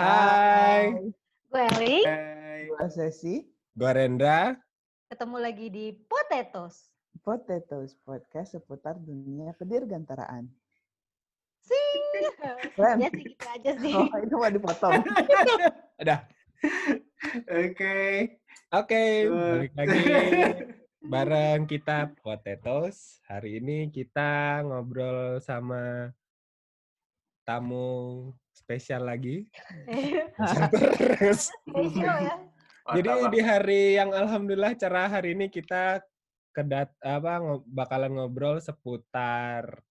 Hai. Gue Eli, Hai. Gua Sesi, Gua Rendra. ketemu lagi di Potatoes. Potatoes Podcast seputar dunia kedirgantaraan. Sing. Keren. ya sih gitu aja sih. Oh, itu mau dipotong. Ada. Oke. Oke, Good. balik lagi bareng kita Potatoes. Hari ini kita ngobrol sama tamu spesial lagi. Terus. Spesial ya. Jadi di hari yang alhamdulillah cerah hari ini kita kedat apa bakalan ngobrol seputar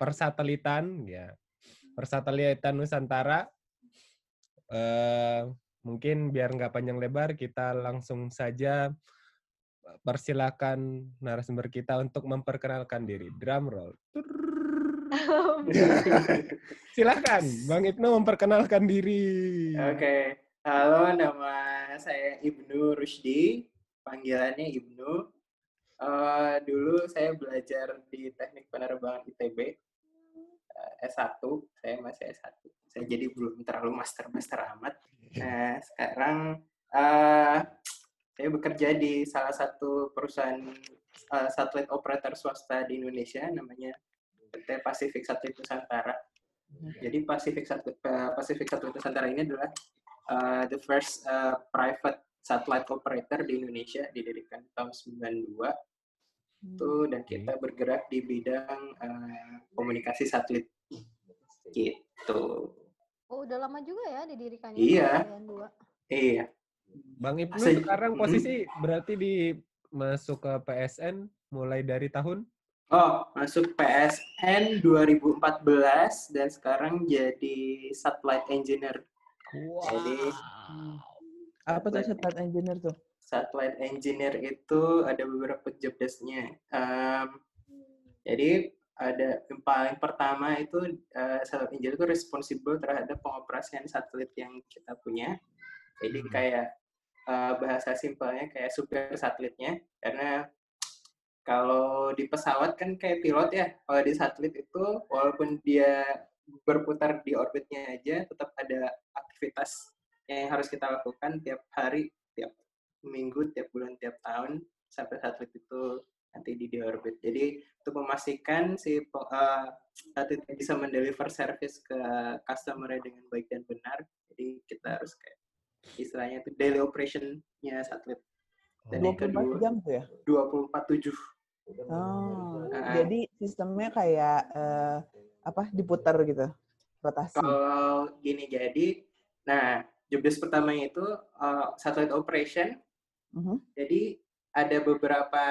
persatelitan ya. Persatelitan Nusantara. Eh mungkin biar nggak panjang lebar kita langsung saja persilakan narasumber kita untuk memperkenalkan diri. Drum roll. Silakan Bang Ibnu memperkenalkan diri. Oke. Halo, nama saya Ibnu Rusdi. Panggilannya Ibnu. Eh, dulu saya belajar di Teknik Penerbangan ITB. eh, S1. Saya masih S1. Saya jadi belum terlalu master-master amat. Nah, sekarang eh, saya bekerja di salah satu perusahaan eh, satelit operator swasta di Indonesia namanya PT Pacific Satelit Nusantara. Jadi Pacific Satelit, eh, Pacific Satelit Nusantara ini adalah uh, the first uh, private satellite operator di Indonesia didirikan tahun 92 itu dan kita bergerak di bidang uh, komunikasi satelit gitu. Oh, udah lama juga ya didirikannya. Iya. Iya. Bang Ibnu Se- sekarang posisi berarti di masuk ke PSN mulai dari tahun Oh, masuk PSN 2014 dan sekarang jadi satellite engineer. Jadi Apa tuh satellite engineer tuh? satellite engineer itu ada beberapa job desk-nya. Em, jadi ada yang paling pertama itu eh, satellite engineer itu responsible terhadap pengoperasian satelit yang kita punya. Jadi Hmm. kayak eh, bahasa simpelnya kayak supir satelitnya karena kalau di pesawat kan kayak pilot ya. Kalau di satelit itu walaupun dia berputar di orbitnya aja tetap ada aktivitas yang harus kita lakukan tiap hari, tiap minggu, tiap bulan, tiap tahun sampai satelit itu nanti di di orbit. Jadi untuk memastikan si eh, satelit bisa mendeliver service ke customer dengan baik dan benar, jadi kita harus kayak istilahnya itu daily operation-nya satelit. Dan yang 24 kedua, jam tuh ya? 24/7. Oh, Ah. jadi sistemnya kayak eh, apa diputar gitu, rotasi. Kalau gini jadi, nah jobdesk pertamanya itu eh, satellite operation Mhm. Jadi ada beberapa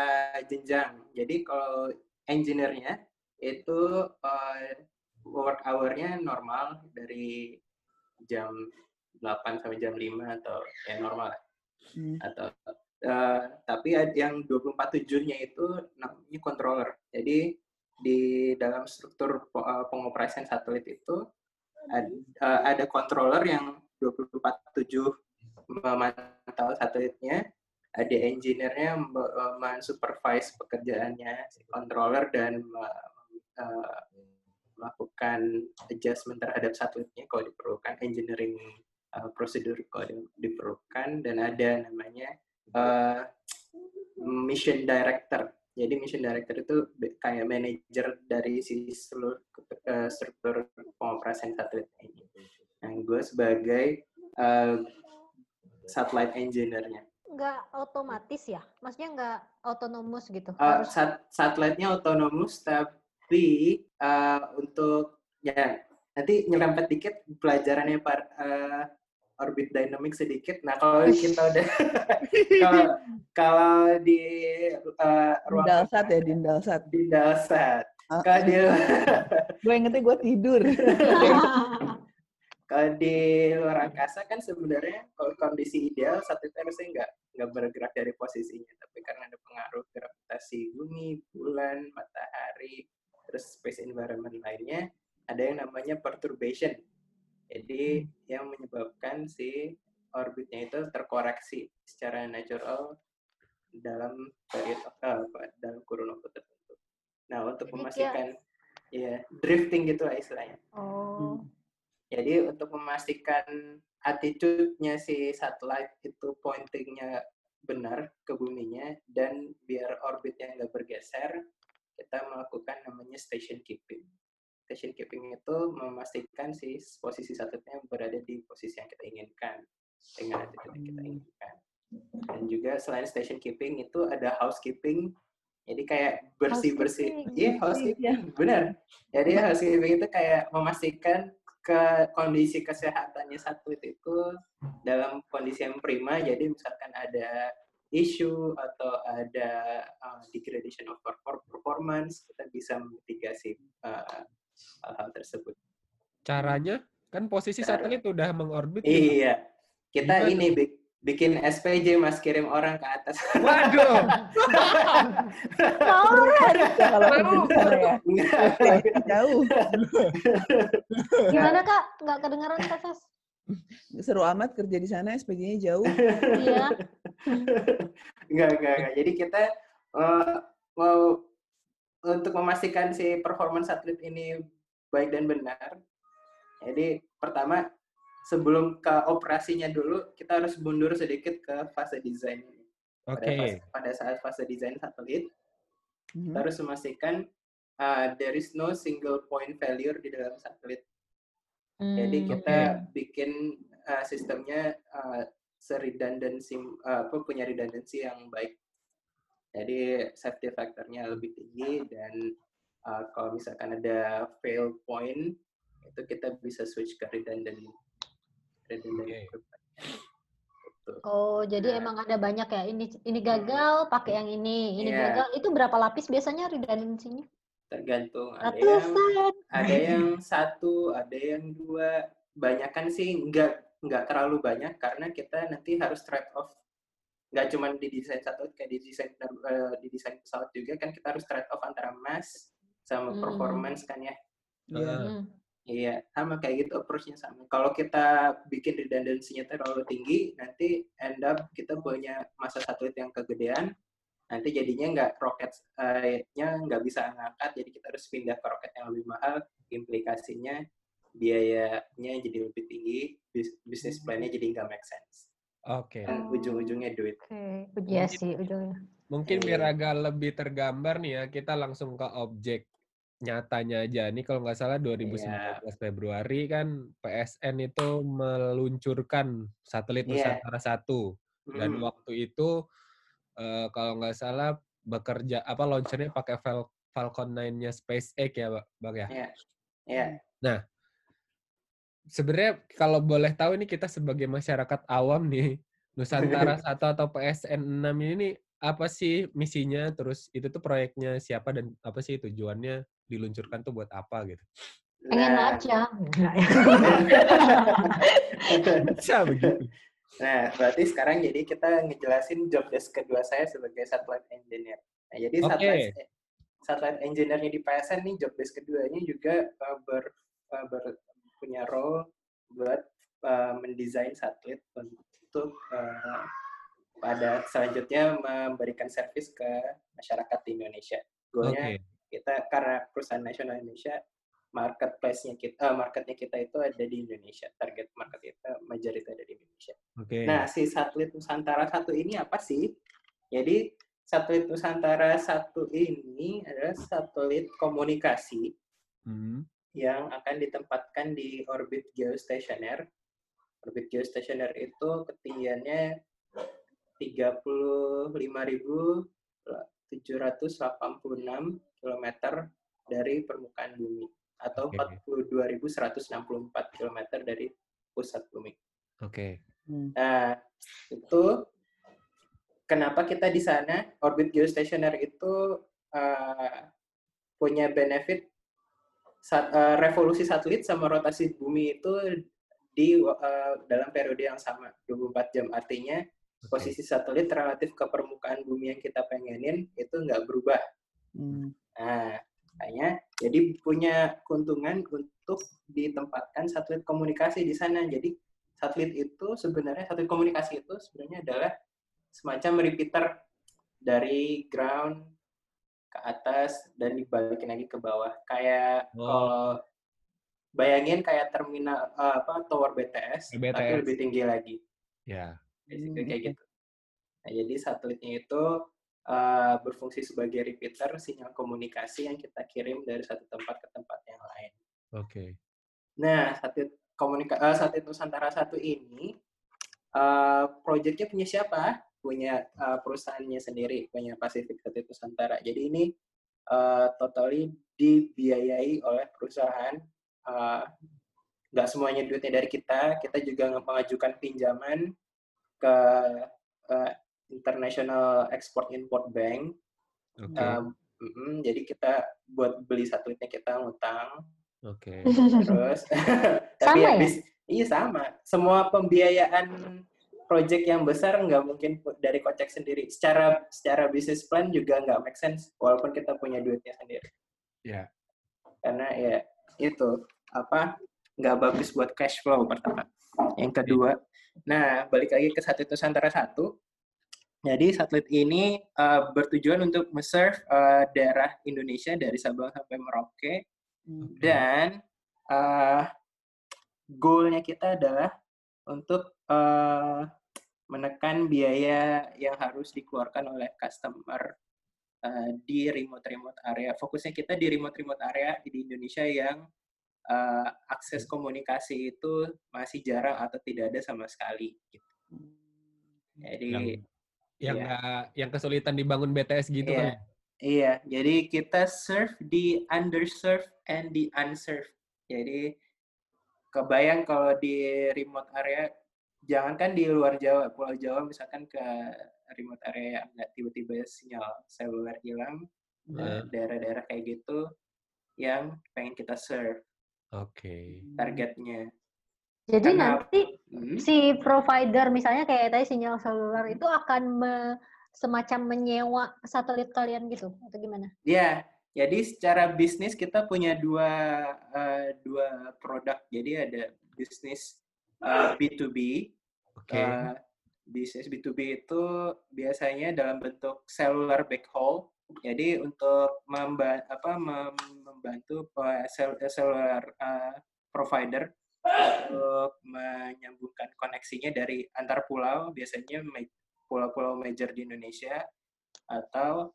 jenjang. Jadi kalau engineer-nya itu uh, work hour-nya normal dari jam 8 sampai jam 5 atau ya normal lah. Hmm. Atau uh, tapi yang 24/7-nya itu namanya controller. Jadi di dalam struktur uh, pengoperasian satelit itu ada, uh, ada controller yang 24/7 memantau satelitnya ada engineer-nya me- eh, mensupervise pekerjaannya si controller dan eh, melakukan adjustment terhadap satelitnya kalau diperlukan engineering eh, prosedur kalau di- diperlukan dan ada namanya eh, mission director jadi mission director itu kayak manajer dari si seluruh eh, struktur pengoperasian satelit ini. Nah, gue sebagai eh, satellite engineer-nya. Nggak otomatis ya? Maksudnya nggak otonomus gitu? Uh, sat- satelitnya otonomus tapi uh, untuk ya nanti nyerempet dikit pelajarannya par uh, orbit dynamics sedikit. Nah kalau kita udah kalau kalau di uh, ruang Dindalsat ya, dindalsat. di Dalsat. Ah, Kalau di Gue ingetnya gue tidur. kalau di luar angkasa kan sebenarnya kalau kondisi ideal satelit harusnya nggak nggak bergerak dari posisinya tapi karena ada pengaruh gravitasi bumi bulan matahari terus space environment lainnya ada yang namanya perturbation jadi yang menyebabkan si orbitnya itu terkoreksi secara natural dalam period eh, apa, dalam kurun waktu tertentu. Nah untuk Jadi memastikan ya drifting gitu lah istilahnya. oh. Jadi untuk memastikan attitude-nya si satelit itu pointingnya benar ke buminya dan biar orbitnya nggak bergeser, kita melakukan namanya station keeping. Station keeping itu memastikan si posisi satelitnya berada di posisi yang kita inginkan dengan attitude yang kita inginkan. Dan juga selain station keeping itu ada housekeeping. Jadi kayak bersih-bersih. Housekeeping. Iya, housekeeping. Benar. Jadi housekeeping itu kayak memastikan ke kondisi kesehatannya satelit itu dalam kondisi yang prima. Jadi misalkan ada isu atau ada uh, degradation of perfor- performance, kita bisa memitigasi uh, hal-hal tersebut. Caranya kan posisi Cara- satelit udah mengorbit. Iya, kita Gimana? ini bi- bikin SPJ mas kirim orang ke atas. Waduh. Ya, kalau ya. Jauh. Gimana kak? Nggak kedengeran kak Ses? Seru amat kerja di sana, SPG-nya jauh. Iya. Enggak, enggak, enggak. Jadi kita eh, mau untuk memastikan si performance satelit ini baik dan benar. Jadi pertama sebelum ke operasinya dulu kita harus mundur sedikit ke fase desain. Pada, oke. fase- pada saat fase desain satelit, Mhm. kita harus memastikan uh, there is no single point failure di dalam satelit. Jadi Hmm, kita oke. bikin uh, sistemnya uh, seredundancy uh, apa punya redundancy yang baik. Jadi safety factor-nya lebih tinggi dan uh, kalau misalkan ada fail point itu kita bisa switch ke redundant redundant equipment. Gitu. Oh, jadi Nah. emang ada banyak ya. Ini ini gagal, pakai yang ini. Ini Iya. gagal. Itu berapa lapis biasanya redundancy-nya? Tergantung ada yang Ratusan. ada yang satu, ada yang dua. Banyakan sih nggak nggak terlalu banyak karena kita nanti harus trade off. Nggak cuma di desain satelit, kayak di desain eh, di desain pesawat juga kan kita harus trade off antara mass sama Hmm. performance kan ya. Iya. Ah. Hmm. Iya, sama kayak gitu approach-nya sama. Kalau kita bikin redundancy-nya terlalu tinggi, nanti end up kita punya masa satelit yang kegedean, nanti jadinya nggak roket-nya nggak bisa ngangkat, jadi kita harus pindah ke roket yang lebih mahal, implikasinya biayanya jadi lebih tinggi, bis- bisnis plan-nya jadi nggak make sense. Oke. Dan Oh. ujung-ujungnya duit. Oke, iya sih ujungnya. Mungkin biar Iya. agak lebih tergambar nih ya, kita langsung ke objek nyatanya aja. Ini kalau nggak salah 2019 Februari kan PSN itu meluncurkan satelit Iya. Nusantara 1 dan Hmm. waktu itu eh, kalau nggak salah bekerja apa launchernya pakai Fal- Falcon 9-nya SpaceX ya, Ba- Bang ya. Iya. Iya. Sebenarnya kalau boleh tahu ini kita sebagai masyarakat awam nih, Nusantara 1 atau PSN 6 ini apa sih misinya? Terus itu tuh proyeknya siapa dan apa sih tujuannya diluncurkan tuh buat apa gitu? Pengen Nah, aja. Bisa begitu. Nah, berarti sekarang jadi kita ngejelasin job desk kedua saya sebagai satellite engineer. Nah, jadi Oke. satellite, satellite engineer-nya di PSN nih job desk keduanya juga uh, ber, uh, ber- punya role buat uh, mendesain satelit untuk uh, pada selanjutnya memberikan servis ke masyarakat di Indonesia. Goalnya Oke. kita karena perusahaan nasional Indonesia marketplace-nya kita eh, marketnya kita itu ada di Indonesia target market kita majority ada di Indonesia Oke. nah si satelit Nusantara satu ini apa sih jadi satelit Nusantara satu ini adalah satelit komunikasi Hmm. Yang akan ditempatkan di orbit geostationer orbit geostationer itu ketinggiannya 35.786 km dari permukaan bumi atau Oke. 42.164 km dari pusat bumi. Oke. Hmm. Nah, itu kenapa kita di sana orbit geostationer itu uh, punya benefit sat- uh, revolusi satelit sama rotasi bumi itu di uh, dalam periode yang sama 24 jam artinya Oke. posisi satelit relatif ke permukaan bumi yang kita pengenin itu nggak berubah. Hmm. Nah, makanya jadi punya keuntungan untuk ditempatkan satelit komunikasi di sana. Jadi satelit itu sebenarnya satelit komunikasi itu sebenarnya adalah semacam repeater dari ground ke atas dan dibalikin lagi ke bawah. Kayak Oh. kalau bayangin kayak terminal eh, apa tower BTS, tapi BTS. lebih tinggi lagi. Ya. Basically Hmm, kayak gitu. Nah, jadi satelitnya itu eh, berfungsi sebagai repeater sinyal komunikasi yang kita kirim dari satu tempat ke tempat yang lain. Oke. Nah, satelit komunika eh, satelit Nusantara satu ini eh proyeknya punya siapa? Punya eh, perusahaannya sendiri, punya Pacific Satelit Nusantara. Jadi ini eh, totally dibiayai oleh perusahaan. eh, Nggak semuanya duitnya dari kita. Kita juga mengajukan pinjaman ke eh, International Export Import Bank. Oke. Um, mm-mm, jadi kita buat beli satelitnya kita ngutang. Oke. Terus tapi Sama ya? bis- iya sama. Semua pembiayaan project yang besar nggak mungkin dari kocek sendiri. Secara secara bisnis plan juga nggak make sense walaupun kita punya duitnya sendiri. Ya. Karena ya itu apa nggak bagus buat cash flow pertama. Yang kedua, nah balik lagi ke satelit Nusantara satu. Jadi satelit ini eh, bertujuan untuk menserve eh, daerah Indonesia dari Sabang sampai Merauke Hmm. dan uh, goalnya kita adalah untuk uh, menekan biaya yang harus dikeluarkan oleh customer uh, di remote-remote area. Fokusnya kita di remote-remote area di Indonesia yang uh, akses komunikasi itu masih jarang atau tidak ada sama sekali. gitu. Jadi Yang yang nggak- yang kesulitan dibangun BTS gitu Iya. kan? Iya, jadi kita serve di underserved and di unserved. Jadi kebayang kalau di remote area, jangankan di luar Jawa, Pulau Jawa misalkan ke remote area yang nggak tiba-tiba sinyal seluler hilang, Nah, eh, daerah-daerah kayak gitu yang pengen kita serve Oke. targetnya. Jadi Karena- nanti Hmm. si provider misalnya kayak tadi sinyal seluler itu akan me- semacam menyewa satelit kalian gitu atau gimana? Ya, jadi secara bisnis kita punya dua eh, dua produk. Jadi ada bisnis eh, B2B. Oke. Eh, bisnis B2B itu biasanya dalam bentuk cellular backhaul. Jadi untuk memba- apa, mem- membantu cellular eh, provider untuk menyambungkan koneksinya dari antar pulau, biasanya pulau-pulau major di Indonesia, atau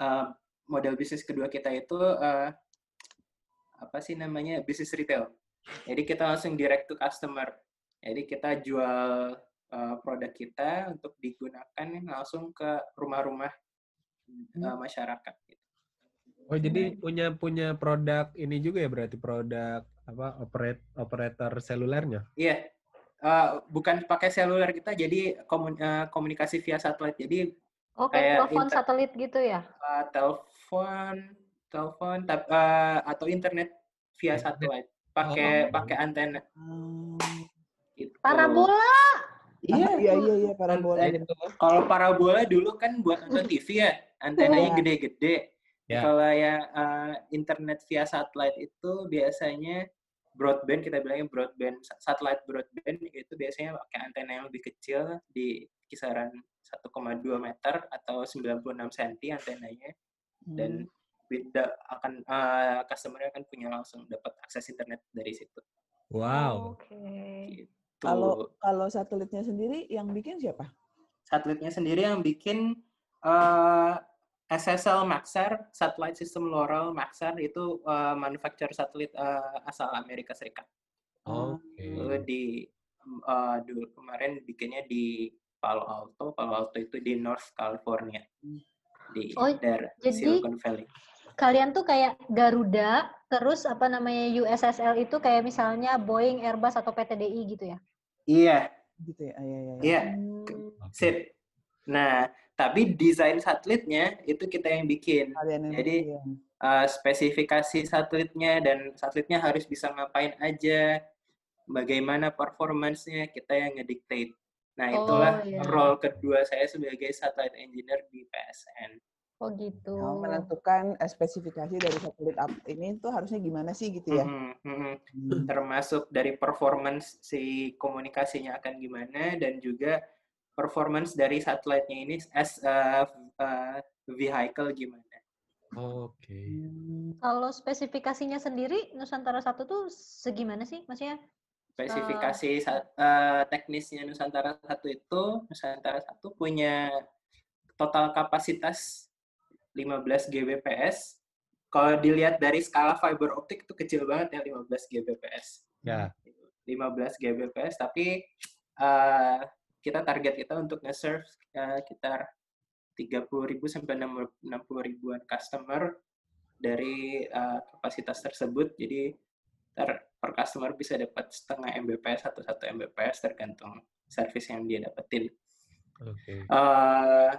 eh, model bisnis kedua kita itu eh, apa sih namanya bisnis retail. Jadi kita langsung direct to customer. Jadi kita jual uh, produk kita untuk digunakan langsung ke rumah-rumah uh, masyarakat. gitu. Oh jadi punya punya produk ini juga ya berarti produk apa operate operator selulernya? Iya, uh, bukan pakai seluler kita, jadi komun- uh, komunikasi via satelit. Jadi Oke, Kayak telepon satelit gitu ya? uh, telepon, telepon, tap- uh, atau internet via satelit, pakai Oh. pakai antena. Hmm. Gitu. Parabola. Iya, iya iya iya parabola Antena. gitu. Kalau parabola dulu kan buat nonton TV ya, antenanya Iya. gede-gede. Ya. Kalau yang uh, internet via satelit itu biasanya broadband, kita bilangnya broadband, sa- satellite broadband itu biasanya pakai antena yang lebih kecil di kisaran 1,2 meter atau 96 cm antenanya dan beda akan uh, customer akan punya langsung dapat akses internet dari situ. Wow. Oke. Gitu. Kalau kalau satelitnya sendiri yang bikin siapa? satelitnya sendiri yang bikin uh, SSL Maxar, Satellite System Laurel Maxar itu uh, manufacturer satelit uh, asal Amerika Serikat. Oke. Itu di uh, dulu kemarin bikinnya di Palo Alto, Palo Alto itu di North California di Oh, daerah jadi- Silicon Valley. Kalian tuh kayak Garuda, terus apa namanya USSL itu kayak misalnya Boeing, Airbus atau PTDI gitu ya? Iya, Gitu ya. Iya iya. iya. iya, Hmm. Sip. Nah, tapi desain satelitnya itu kita yang bikin. Kalian yang Jadi- bikin. uh, spesifikasi satelitnya dan satelitnya harus bisa ngapain aja, bagaimana performance-nya kita yang ngedictate. Nah, Oh, itulah iya. role kedua saya sebagai satellite engineer di PSN. Oh gitu. Oh, menentukan eh, spesifikasi dari satelit up ini tuh harusnya gimana sih gitu ya? Mhm, mhm. Hmm. Termasuk dari performance si komunikasinya akan gimana dan juga performance dari satelitnya ini as a, a vehicle gimana. Oke. Kalau spesifikasinya sendiri Nusantara satu tuh segimana sih? Maksudnya Spesifikasi sa- eh, teknisnya Nusantara satu itu, Nusantara satu punya total kapasitas 15 Gbps. Kalau dilihat dari skala fiber optik itu kecil banget ya 15 Gbps. Ya. 15 Gbps, tapi eh, kita target kita untuk nge-serve eh, sekitar 30.000 sampai 60 ribuan customer dari eh, kapasitas tersebut. Jadi ter, per customer bisa dapat setengah Mbps atau satu Mbps tergantung service yang dia dapetin. Oke. Eh,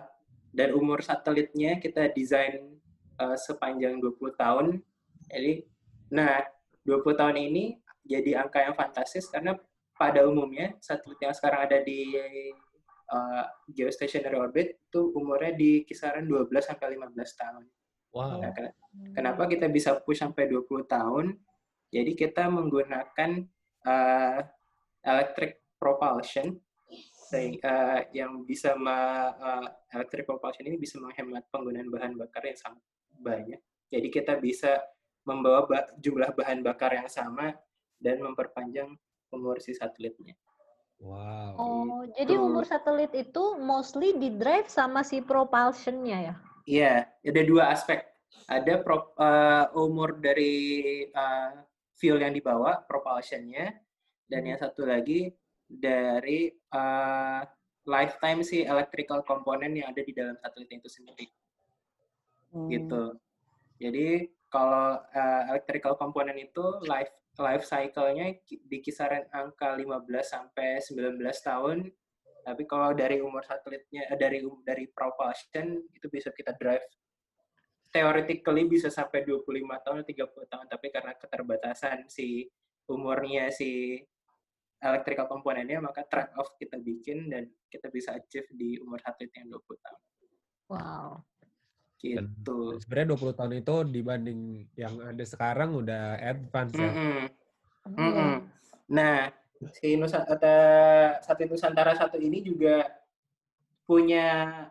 dan umur satelitnya kita desain eh, sepanjang 20 tahun. Jadi, nah 20 tahun ini jadi angka yang fantastis karena pada umumnya satelit yang sekarang ada di eh, geostationary orbit itu umurnya di kisaran 12 sampai 15 tahun. Wow. Nah, ken- kenapa kita bisa push sampai 20 tahun? Jadi kita menggunakan eh, electric propulsion eh, yang bisa me- eh, electric propulsion ini bisa menghemat penggunaan bahan bakar yang sangat banyak. Jadi kita bisa membawa ba- jumlah bahan bakar yang sama dan memperpanjang umur si satelitnya. Wow. Oh, jadi Gitu. umur satelit itu mostly di drive sama si propulsion-nya ya? Iya, ada dua aspek. Ada pro- eh, umur dari eh, fuel yang dibawa, propulsion-nya, dan yang satu lagi dari eh, lifetime si electrical component yang ada di dalam satelit itu sendiri. Hmm. Gitu. Jadi kalau eh, electrical component itu life life cycle-nya di kisaran angka 15 sampai 19 tahun. Tapi kalau dari umur satelitnya eh, dari um- dari propulsion itu bisa kita drive theoretically bisa sampai 25 tahun 30 tahun tapi karena keterbatasan si umurnya si electrical komponennya maka trade off kita bikin dan kita bisa achieve di umur satelit yang 20 tahun Wow. Dan gitu. sebenarnya 20 tahun itu dibanding yang ada sekarang udah advance ya. Mm-mm. Iya. Mm-mm. Nah, si Nusa, eh, satelit Nusantara satu ini juga punya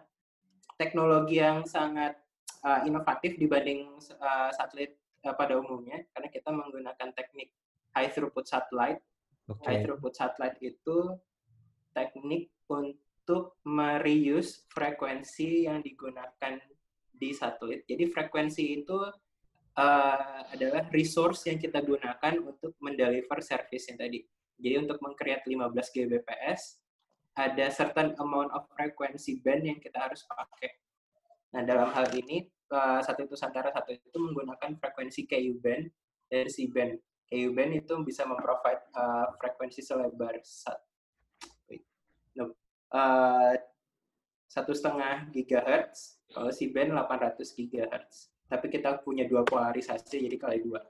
teknologi yang sangat uh, inovatif dibanding uh, satelit uh, pada umumnya, karena kita menggunakan teknik high throughput satellite. Oke. High throughput satellite itu teknik untuk mereuse frekuensi yang digunakan di satelit. Jadi frekuensi itu uh, adalah resource yang kita gunakan untuk mendeliver service yang tadi. Jadi untuk meng-create 15 Gbps, ada certain amount of frequency band yang kita harus pakai. Nah, dalam hal ini, uh, satu itu Nusantara satu itu menggunakan frekuensi KU band dan C band. KU band itu bisa memprovide uh, frekuensi selebar sat- wait, no, uh, satu setengah gigahertz, kalau C band 800 gigahertz. Tapi kita punya dua polarisasi, jadi kali dua.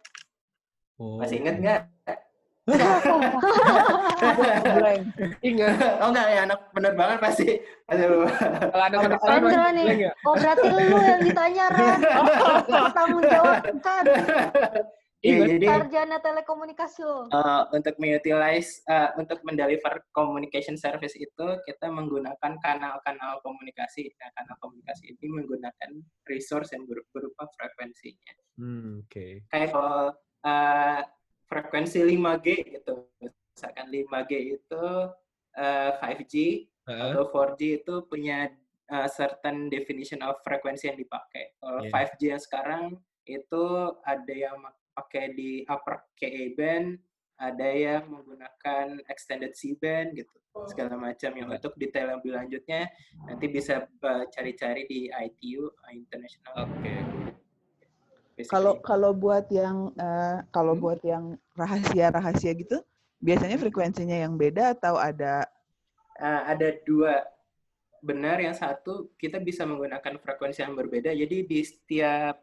Oh. Masih ingat nggak? Ingat. Oh nggak ya, anak penerbangan pasti. Aduh. Kalau ada Kalau penerbangan nih. bilang ya, Oh berarti lu yang ditanya Ran. Tanggung jawab kan. Iya, jadi Sarjana telekomunikasi lo. uh, untuk mengutilize, uh, untuk mendeliver communication service itu kita menggunakan kanal-kanal komunikasi. Nah, kanal komunikasi ini menggunakan resource yang ber- berupa frekuensinya. Hmm, oke. Kayak kalau uh, frekuensi 5G gitu, misalkan 5G itu uh, 5G Heeh. atau 4G itu punya uh, certain definition of frekuensi yang dipakai. Kalau Iya. 5G yang sekarang itu ada yang pakai di upper KA band, ada yang menggunakan extended C band gitu, segala macam. Yang untuk detail yang lebih lanjutnya nanti bisa uh, cari-cari di ITU International. Oke. Basically. Kalau kalau buat yang eh, kalau Hmm. buat yang rahasia-rahasia gitu, biasanya Hmm. frekuensinya yang beda atau ada? Uh, ada dua. Benar yang satu kita bisa menggunakan frekuensi yang berbeda. Jadi di setiap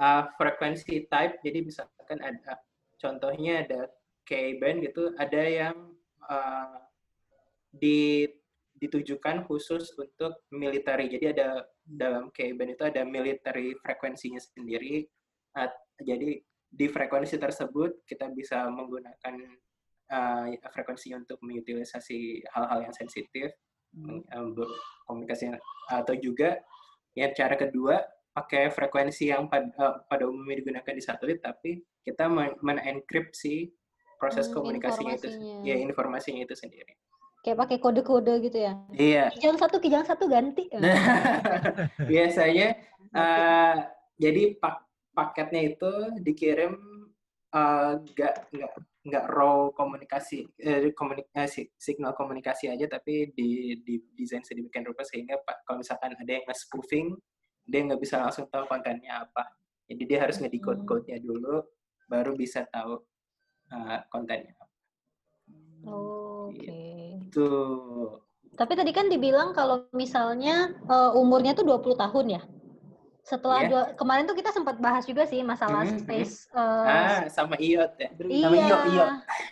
uh, frekuensi type jadi misalkan ada contohnya ada K band gitu ada yang uh, di ditujukan khusus untuk military. Jadi ada dalam K band itu ada military frekuensinya sendiri Uh, jadi di frekuensi tersebut kita bisa menggunakan uh, frekuensi untuk mengutilisasi hal-hal yang sensitif, uh, ber- komunikasi atau juga yang cara kedua pakai frekuensi yang pada, eh, pada umumnya digunakan di satelit, tapi kita men- menenkripsi proses Hmm, komunikasinya itu, ya informasinya itu sendiri. Kayak pakai kode-kode gitu ya. Iya. Kijang satu, kijang satu ganti. Biasanya eh, jadi pak paketnya itu dikirim eh, nggak nggak nggak raw komunikasi eh, komunikasi signal komunikasi aja tapi di di desain sedemikian rupa sehingga pak kalau misalkan ada yang nge-spoofing dia nggak bisa langsung tahu kontennya apa jadi dia harus ngedecode Hmm. code-nya dulu baru bisa tahu eh, kontennya apa. Oh, Oke. itu Tapi tadi kan dibilang kalau misalnya eh, umurnya tuh 20 tahun ya. Setelah Iya. dua, kemarin tuh kita sempat bahas juga sih masalah Mhm, mhm. space eh, ah sama iot ya iya, sama iyo iyo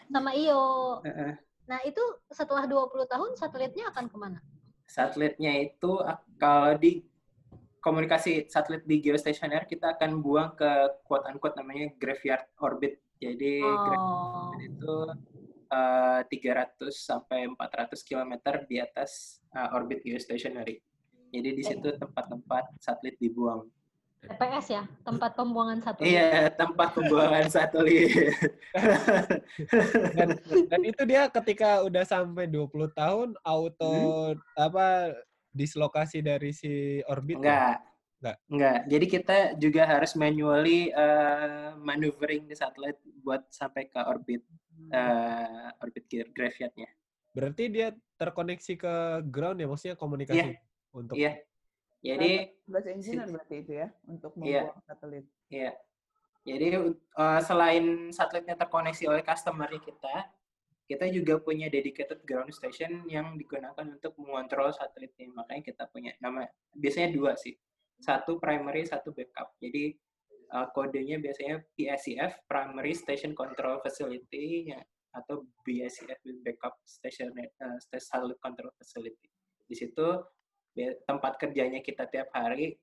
sama iyo. Heeh. Nah, itu setelah 20 tahun satelitnya akan ke mana? satelitnya itu kalau di komunikasi satelit di geostationer kita akan buang ke quote unquote namanya graveyard orbit. Jadi graveyard Oh. orbit itu eh, 300 sampai 400 km di atas eh, orbit geostationary. Jadi di situ tempat-tempat satelit dibuang. TPS ya, tempat pembuangan satelit. Iya, tempat pembuangan satelit. Dan, dan itu dia ketika udah sampai 20 tahun auto Hmm? apa dislokasi dari si orbit. ya? Enggak. Enggak. Enggak. Jadi kita juga harus manually eh, maneuvering di satelit buat sampai ke orbit eh, orbit gra- graveyardnya. Berarti dia terkoneksi ke ground ya, maksudnya komunikasi untuk Iya. Jadi Tugas engineer berarti itu ya untuk Iya. membuang satelit. Iya. Jadi uh, selain satelitnya terkoneksi oleh customer kita, kita juga punya dedicated ground station yang digunakan untuk mengontrol satelit ini. Makanya kita punya nama biasanya dua sih. Satu primary, satu backup. Jadi uh, kodenya biasanya PSCF Primary Station Control Facility ya, atau BSCF Backup Station uh, Satellite Control Facility. Di situ tempat kerjanya kita tiap hari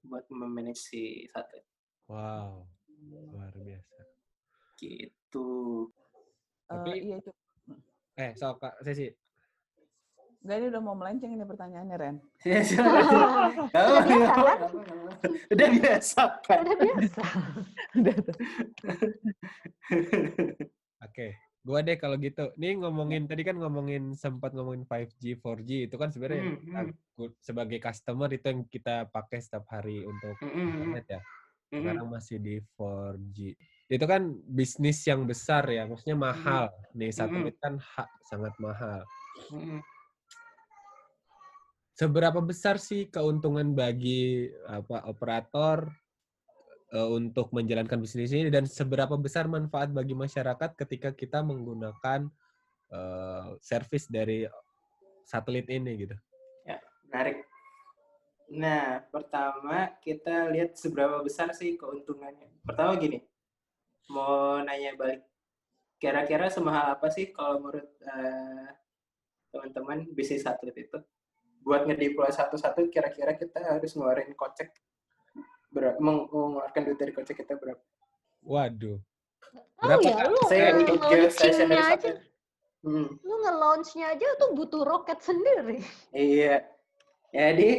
buat memanage si satelit. wow. Luar biasa. gitu. Tapi- Eh, iya itu. Eh, so Kak Sesi. Enggak ini udah mau melenceng ini pertanyaannya Ren. Udah biasa, kan? Udah biasa kan? Udah biasa. Oke, gua deh kalau gitu. Nih ngomongin tadi kan ngomongin sempat ngomongin 5G, 4G itu kan sebenarnya yang Hmm, hmm. sebagai customer itu yang kita pakai setiap hari untuk Mm, mm, mm, internet ya. mm, Sekarang masih di 4G. Itu kan bisnis yang besar ya, maksudnya mahal. Nih satelit kan hak sangat mahal. mm, mm. Seberapa besar sih keuntungan bagi apa operator eh, untuk menjalankan bisnis ini dan seberapa besar manfaat bagi masyarakat ketika kita menggunakan eh, servis dari satelit ini gitu. Menarik. Nah, pertama kita lihat seberapa besar sih keuntungannya. Pertama gini, mau nanya balik. Kira-kira semahal apa sih kalau menurut eh, teman-teman bisnis satelit itu? Buat ngedeploy satu-satu, kira-kira kita harus ngeluarin kocek berapa, mengeluarkan duit dari kocek kita berapa? Waduh. Tahu Berapa, ya, Kak? lu Saya geostationary launchingnya aja, satelit. Hmm. lu nge-launchnya aja tuh butuh roket sendiri. Iya. Jadi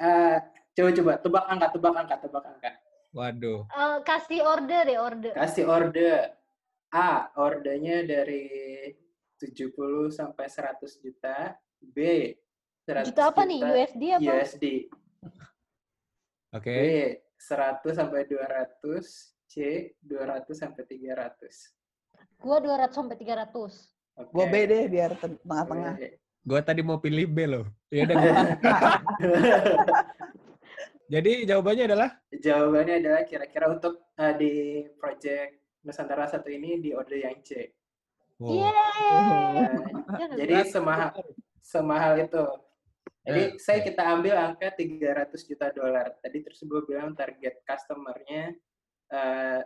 eh, coba-coba tebak angka, tebak angka, tebak angka. Waduh. Eh, kasih order deh, order. Kasih order. A, ordernya dari 70 sampai 100 juta. B, 100 Juta apa nih? USD apa? USD. Oke. B, 100 sampai 200. C, 200 sampai 300. Gua 200 sampai 300. Oke. Gua B deh biar ten- tengah-tengah. Gua tadi mau pilih B loh. Ya udah. Jadi jawabannya adalah Jawabannya adalah kira-kira untuk eh, di project Nusantara satu ini di order yang C. Wow. Yeay! Nah, jadi semahal semahal itu. Jadi Eh, saya eh. kita ambil angka 300 juta dolar. Tadi terus gue bilang target customer-nya eh,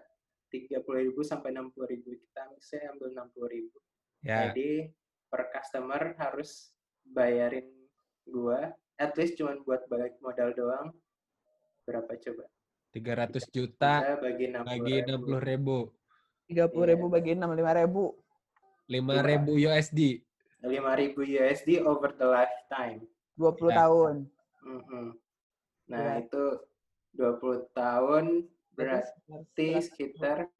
30.000 sampai 60.000. Kita saya ambil 60.000. Ya, Jadi per customer harus bayarin gua at least cuma buat balik modal doang. Berapa coba? 300 juta bagi 60 bagi 60 ribu. 30 ribu bagi 6, 5 ribu. 5 ribu USD. 5.000 USD over the lifetime. 20 Ya. tahun. Mm-mm. Nah, Berat. itu 20 tahun berarti sekitar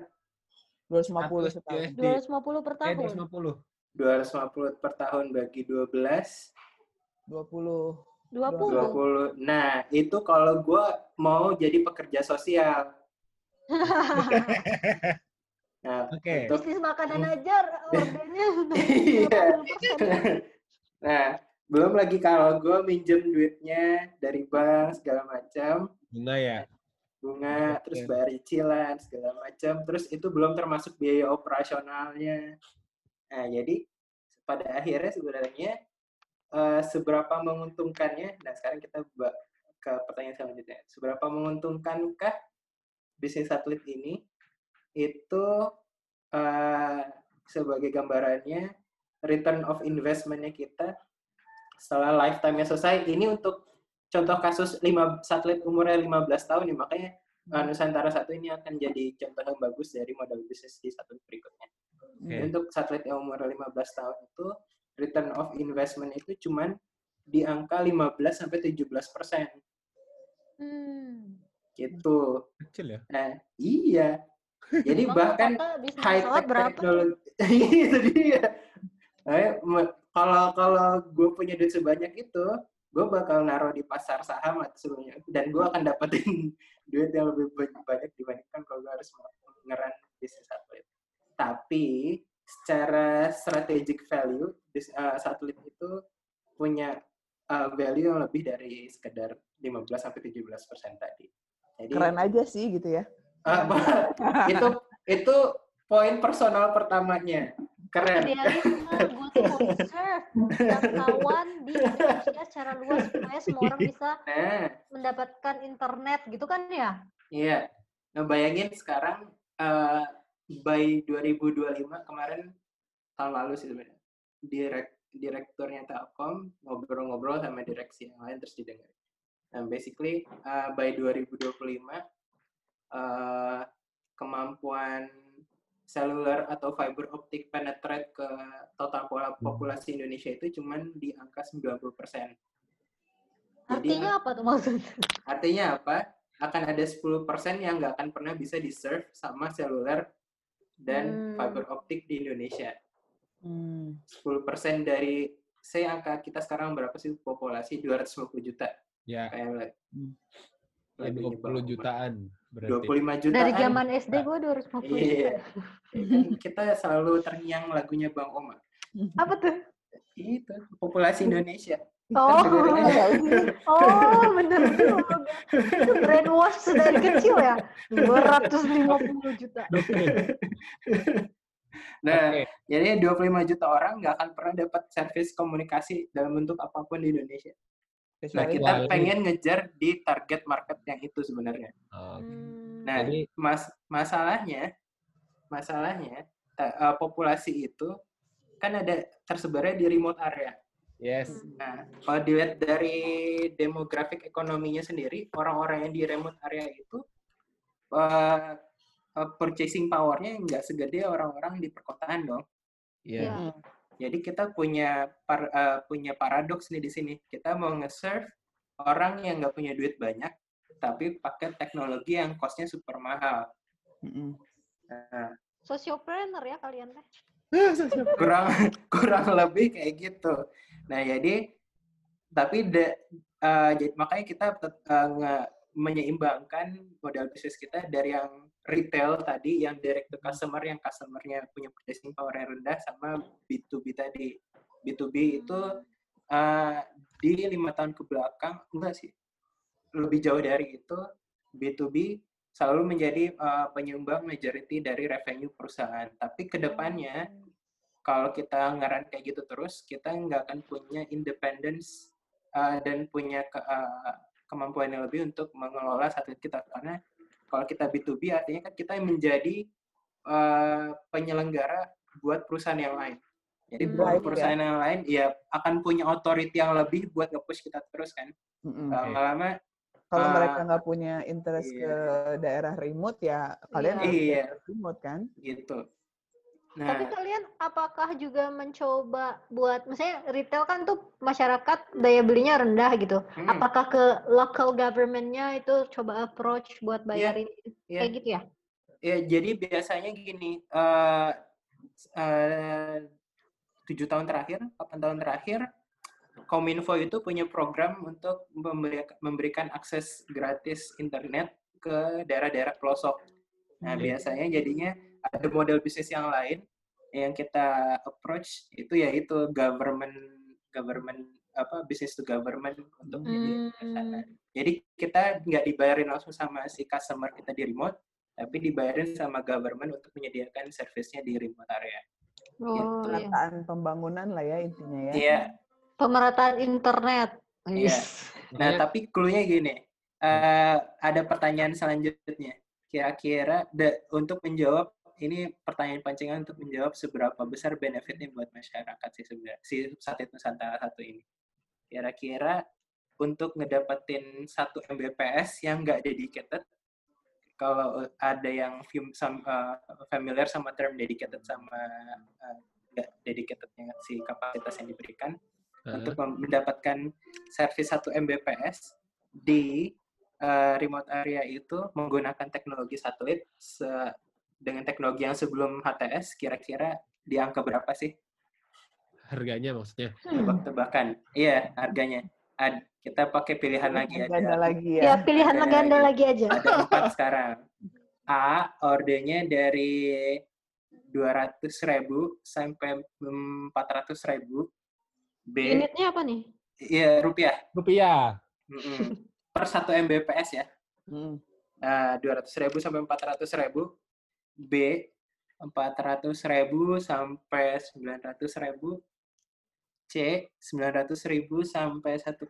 250 Satu setahun. USD. 250 per Eh, tahun. 250. 250 per tahun bagi 12 20. 20. 20. Nah, itu kalau gue mau jadi pekerja sosial. Nah, Oke. untuk- Bisnis makanan aja ordernya Iya. 20%. nah, belum lagi kalau gue minjem duitnya dari bank segala macam, Bunga ya. bunga, Oke. terus bayar cicilan segala macam, terus itu belum termasuk biaya operasionalnya. Nah, jadi pada akhirnya sebenarnya eh, seberapa menguntungkannya? Nah, sekarang kita ke pertanyaan selanjutnya. Seberapa menguntungkankah bisnis satelit ini? Itu eh, sebagai gambarannya return of investment-nya kita setelah lifetime-nya selesai. Ini untuk contoh kasus 5 satelit umurnya 15 tahun nih, makanya uh, Nusantara satu ini akan jadi contoh yang bagus dari model bisnis di satelit berikutnya. Jadi Untuk satelit yang umur 15 tahun itu return of investment itu cuman di angka 15 sampai 17 persen Hmm. gitu. Kecil ya. Nah, iya. Jadi Emang bahkan high tech berapa? teknologi itu dia. Nah, kalau kalau gue punya duit sebanyak itu, gue bakal naruh di pasar saham atau sebelumnya, dan gue akan dapetin duit yang lebih ba- banyak dibandingkan kalau gue harus ngeran bisnis satelit. Tapi secara strategic value, bis- eh, satelit itu punya eh, value yang lebih dari sekedar 15 sampai 17 persen tadi. Jadi Keren aja sih gitu ya. apa itu itu poin personal pertamanya keren. Idealisme, gue tuh mau serve jangkauan di Indonesia secara luas supaya semua orang bisa nah. mendapatkan internet gitu kan ya? iya. Nah, bayangin sekarang eh, by 2025 kemarin tahun lalu sih sebenarnya direk direkturnya Telkom ngobrol-ngobrol sama direksi yang lain terus didengar. Nah basically eh, by 2025 eh, kemampuan seluler atau fiber optik penetrate ke total pola- populasi Indonesia itu cuman di angka 90%. Jadi Artinya apa tuh maksudnya? artinya apa? Akan ada 10% yang nggak akan pernah bisa di-serve sama seluler dan Hmm. fiber optik di Indonesia. Hmm. 10% dari saya angka kita sekarang berapa sih populasi 250 juta Ya, kayak Hmm. ya lagunya 20 Bang jutaan. Berarti. 25 juta Dari kan? zaman SD gue 250 Iya. juta. Kan kita selalu terngiang lagunya Bang Omar. Apa tuh? Itu populasi Indonesia. Oh, dengerin aja. oh bener juga. Itu brainwash dari kecil ya? 250 juta. Nah, Oke. jadi 25 juta orang nggak akan pernah dapat service komunikasi dalam bentuk apa pun di Indonesia. Nah, kita Kecuali- pengen ngejar di target market yang itu sebenarnya. Oh, Hmm. Nah, Jadi mas masalahnya, masalahnya ta- eh, populasi itu kan ada tersebarnya di remote area. yes. Nah, kalau dilihat dari demografik ekonominya sendiri, orang-orang yang di remote area itu eh, eh, purchasing power-nya nggak segede orang-orang di perkotaan dong. Iya. Iya. Hmm. Jadi kita punya par- eh, punya paradoks nih di sini. Kita mau nge-serve orang yang nggak punya duit banyak, tapi pakai teknologi yang cost-nya super mahal. Mm-mm. Nah, Sosiopreneur ya kalian teh. kurang kurang lebih kayak gitu. Nah, jadi tapi de- eh, jadi makanya kita nge- menyeimbangkan modal bisnis kita dari yang retail tadi yang direct to customer yang customernya punya purchasing power yang rendah sama B2B tadi. B2B itu eh, di lima tahun ke belakang enggak sih lebih jauh dari itu B2B selalu menjadi eh, penyumbang majority dari revenue perusahaan. Tapi ke depannya kalau kita ngeran kayak gitu terus, kita nggak akan punya independence uh, dan punya ke- uh, kemampuan yang lebih untuk mengelola satelit kita. Karena kalau kita B2B artinya kan kita menjadi uh, penyelenggara buat perusahaan yang lain. Jadi Hmm. buat Drive, perusahaan yang lain, ya akan punya authority yang lebih buat nge-push kita terus kan. Mm-mm. Lama-lama, Kalau Ah, mereka nggak punya interest iya. ke daerah remote ya kalian harus Iya. remote kan? gitu. Tapi Nah, kalian apakah juga mencoba buat, misalnya retail kan tuh masyarakat daya belinya rendah gitu. hmm, Apakah ke local government-nya itu coba approach buat iya, bayarin iya. kayak gitu ya? Ya, jadi biasanya gini, eh eh, tujuh tahun terakhir, 8 tahun terakhir, Kominfo itu punya program untuk memberi- memberikan akses gratis internet ke daerah-daerah pelosok. Nah, Hmm. biasanya jadinya ada model bisnis yang lain yang kita approach itu yaitu government government apa business to government untuk jadi Hmm. sana. Jadi kita nggak dibayarin langsung sama si customer kita di remote, tapi dibayarin sama government untuk menyediakan servicenya di remote area. Oh, iya. Penataan pembangunan lah ya intinya ya. Iya, Pemerataan internet. Iya. Nah, Makanya- tapi clue-nya gini. eh, ada pertanyaan selanjutnya. Kira-kira untuk menjawab ini pertanyaan pancingan untuk menjawab seberapa besar benefitnya buat masyarakat sih sebenarnya si satelit Nusantara satu ini. Kira-kira untuk ngedapetin satu Mbps yang nggak dedicated, kalau ada yang eh, familiar sama term dedicated sama eh, nggak dedicatednya si kapasitas yang diberikan, untuk mem- mendapatkan service 1 Mbps di uh, remote area itu menggunakan teknologi satelit se- dengan teknologi yang sebelum HTS kira-kira di angka berapa sih harganya maksudnya. Hmm. tebak-tebakan iya harganya Ad- kita pakai pilihan lagi Ganda ada lagi Ya, ya. pilihan legenda lagi. lagi aja. ada empat sekarang A ordernya dari 200.000 sampai 400.000 B Unitnya apa nih? iya rupiah Rupiah. Mm-mm. per 1 Mbps ya Hmm. Nah, 200.000 sampai 400.000. B 400.000 sampai 900.000. C 900.000 sampai 1,4.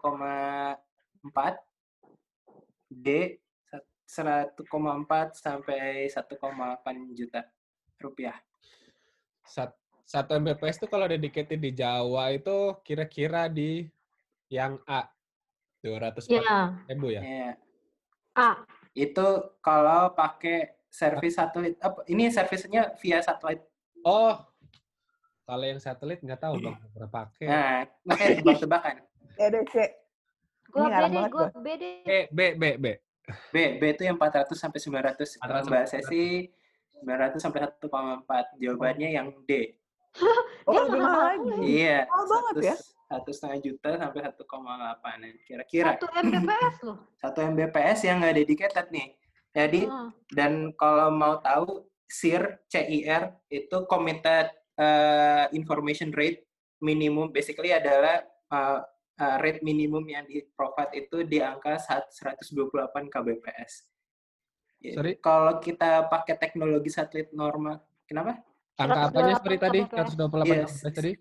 D 1,4 sampai 1,8 juta rupiah. Sat- Satu Mbps itu kalau dedicated di Jawa itu kira-kira di yang A. 200 Ya, ribu ya? Ya. A. Itu kalau pakai servis satelit. Apa ini servisnya via satelit. Oh, kalau yang satelit nggak tahu bang, pernah pakai. Nah, makanya tebak-tebakan. Ya. Gua Ini ngarang B deh, gua. B deh. B, B, B, B. B, B itu yang 400 sampai 900. Kalau 400 Mbak Sesi 900 sampai 1,4. Jawabannya yang D. Oh, Dia lebih mahal lagi. Iya. Mahal banget ya. Satu setengah juta sampai 1,8. Kira-kira. Satu Mbps loh. Satu Mbps yang nggak dedicated nih. Jadi, Ah. dan kalau mau tahu, CIR, CIR itu Committed uh, Information Rate minimum, basically adalah uh, uh, rate minimum yang di provide itu di angka sat- 128 kbps. Ya, Sorry? Kalau kita pakai teknologi satelit normal, kenapa? Angka apanya 128 sorry tadi? KBPS. 128 Yes. KBPS tadi?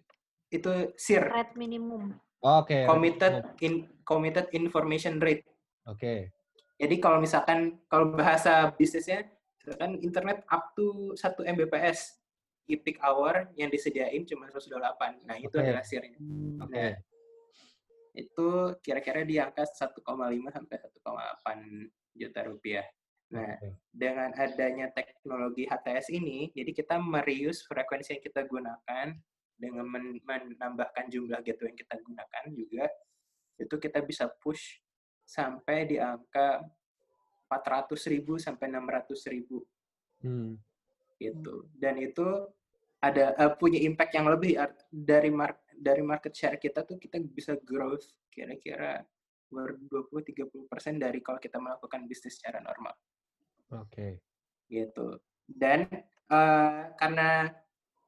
Itu CIR, Red minimum. Oke. Committed in, Committed Information Rate. Oke. Jadi kalau misalkan kalau bahasa bisnisnya misalkan internet up to 1 Mbps di peak hour yang disediain cuma 128. Nah, itu Oke. adalah sirnya. Oke. Nah, itu kira-kira di angka 1,5 sampai 1,8 juta rupiah. Nah, dengan adanya teknologi HTS ini, jadi kita mereuse frekuensi yang kita gunakan dengan men- menambahkan jumlah gateway yang kita gunakan juga, itu kita bisa push sampai di angka 400.000 sampai 600.000 Hmm. gitu. Dan itu ada eh, punya impact yang lebih dari mar- dari market share kita tuh kita bisa growth kira-kira ber 20-30% dari kalau kita melakukan bisnis secara normal Oke. gitu. Dan eh, karena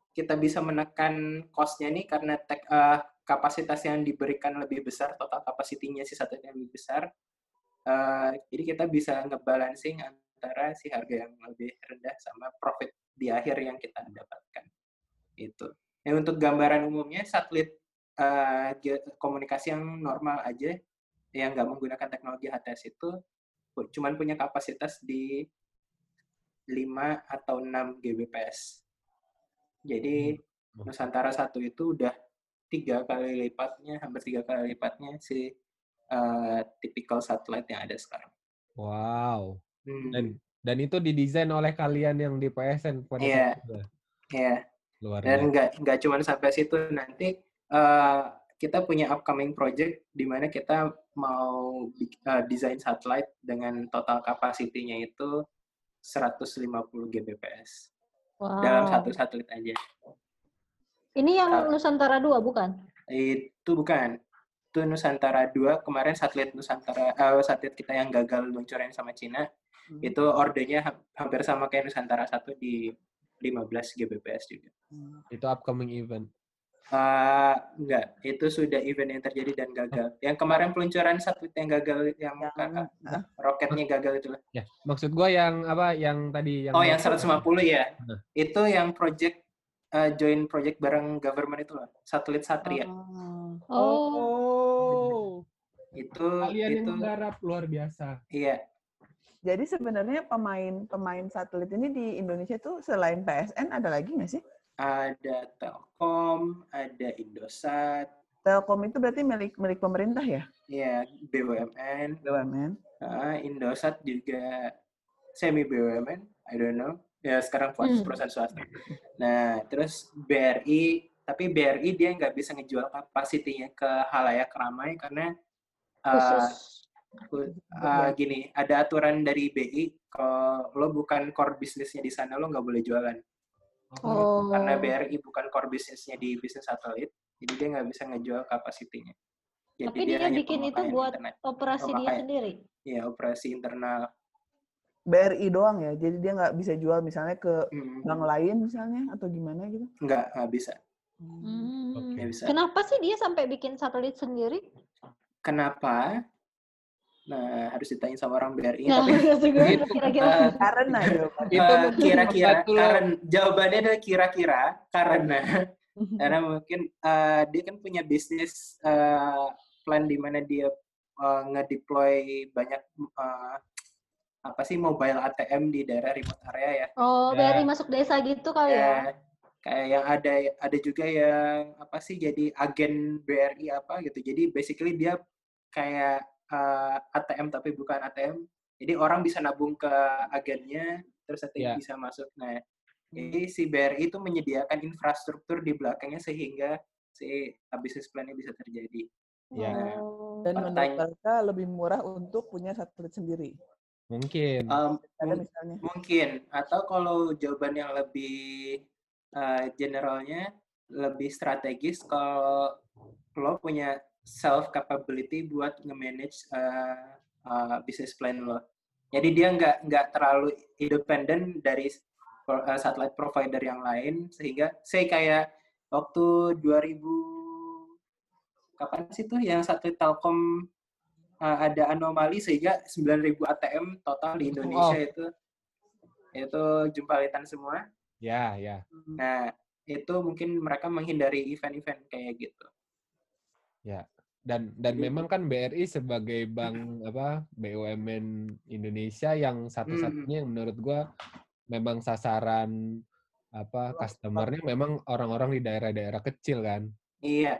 kita bisa menekan cost-nya nih karena tek, eh, kapasitas yang diberikan lebih besar, total kapasitinya si satelitnya lebih besar. eh, jadi kita bisa ngebalancing antara si harga yang lebih rendah sama profit di akhir yang kita dapatkan. Itu. Nah, untuk gambaran umumnya satelit ge- komunikasi yang normal aja yang nggak menggunakan teknologi HTS itu cuman punya kapasitas di 5 atau 6 Gbps. Jadi Hmm. Nusantara satu itu udah tiga kali lipatnya, hampir tiga kali lipatnya si uh, typical satellite yang ada sekarang. Wow. Hmm. Dan dan itu didesain oleh kalian yang di PSN pada Iya. saat itu ya? Ya, Luar Dan biasa. nggak nggak cuma sampai situ nanti eh, kita punya upcoming project di mana kita mau eh, desain satelit dengan total kapasitinya itu 150 Gbps Wow. dalam satu satelit aja. Ini yang Ah. Nusantara 2 bukan? Itu bukan. Itu Nusantara 2 kemarin satelit Nusantara eh, satelit kita yang gagal luncurin sama Cina Hmm. itu ordernya ha- hampir sama kayak Nusantara 1 di 15 Gbps juga. Hmm. Itu upcoming event. Eh, enggak, itu sudah event yang terjadi dan gagal. Yang kemarin peluncuran satelit yang gagal yang Yang- kakak ah. roketnya gagal itu lah. Ya, maksud gua yang apa? Yang tadi yang Oh, yang 150 ya. Nah. Itu yang project eh, join project bareng government itu loh. Satelit Satria. Oh. Oh. Oh. Itu Kalian yang itu menggarap luar biasa. iya. Jadi sebenarnya pemain pemain satelit ini di Indonesia tuh selain PSN ada lagi nggak sih? Ada Telkom, ada Indosat, Telkom itu berarti milik milik pemerintah ya? ya BUMN, BUMN. Ah, Indosat juga semi BUMN, I don't know. Ya sekarang Hmm. perusahaan swasta. Nah, terus BRI, tapi BRI dia nggak bisa ngejual kapasitinya ke halayak ramai karena ku- ah, gini, ada aturan dari BI kalau lo bukan core bisnisnya di sana lo nggak boleh jualan. Oh. Karena BRI bukan core bisnisnya di bisnis satelit, jadi dia nggak bisa ngejual kapasitinya. Jadi Tapi dia hanya bikin itu buat internet. operasi dia Pemakaian. sendiri. Ya, operasi internal. BRI doang ya. Jadi dia nggak bisa jual misalnya ke Hmm, bank lain misalnya atau gimana gitu? nggak, nggak bisa. Hmm. Oke. Nggak bisa. Kenapa sih dia sampai bikin satelit sendiri? Kenapa? Nah, harus ditanya sama orang BRI. Nah, tapi maksud gue Itu, kira-kira. eh, Karena. Itu eh, mungkin kira-kira karena jawabannya adalah kira-kira karena karena mungkin eh, dia kan punya bisnis eh, plan di mana dia eh, ngedeploy banyak eh, apa sih mobile ATM di daerah remote area ya. Oh, Ya. dari masuk desa gitu kali ya? Ya, kayak yang ada ada juga yang apa sih jadi agen BRI apa gitu. Jadi basically dia kayak eh, ATM tapi bukan ATM. Jadi orang bisa nabung ke agennya terus nanti Ya. bisa masuk. Nah, jadi si BRI itu menyediakan infrastruktur di belakangnya sehingga si bisnis plan-nya bisa terjadi. Ya, Oh. Dan menurut mereka lebih murah untuk punya satelit sendiri. Mungkin. Um, Ada mung- misalnya. mungkin atau kalau jawaban yang lebih uh, generalnya lebih strategis kalau lo punya self capability buat nge-manage uh, uh, business plan lo. Jadi dia nggak nggak terlalu independen dari uh, satellite provider yang lain sehingga saya kayak waktu 2000 kapan sih tuh yang satelit Telkom uh, ada anomali sehingga 9000 ATM total di Indonesia Oh. itu itu jumpalitan semua. Ya, ya. Nah, itu mungkin mereka menghindari event-event kayak gitu. Dan dan Jadi- memang kan BRI sebagai bank apa BUMN Indonesia yang satu-satunya yang menurut gua memang sasaran apa customernya memang orang-orang di daerah-daerah kecil kan. Iya,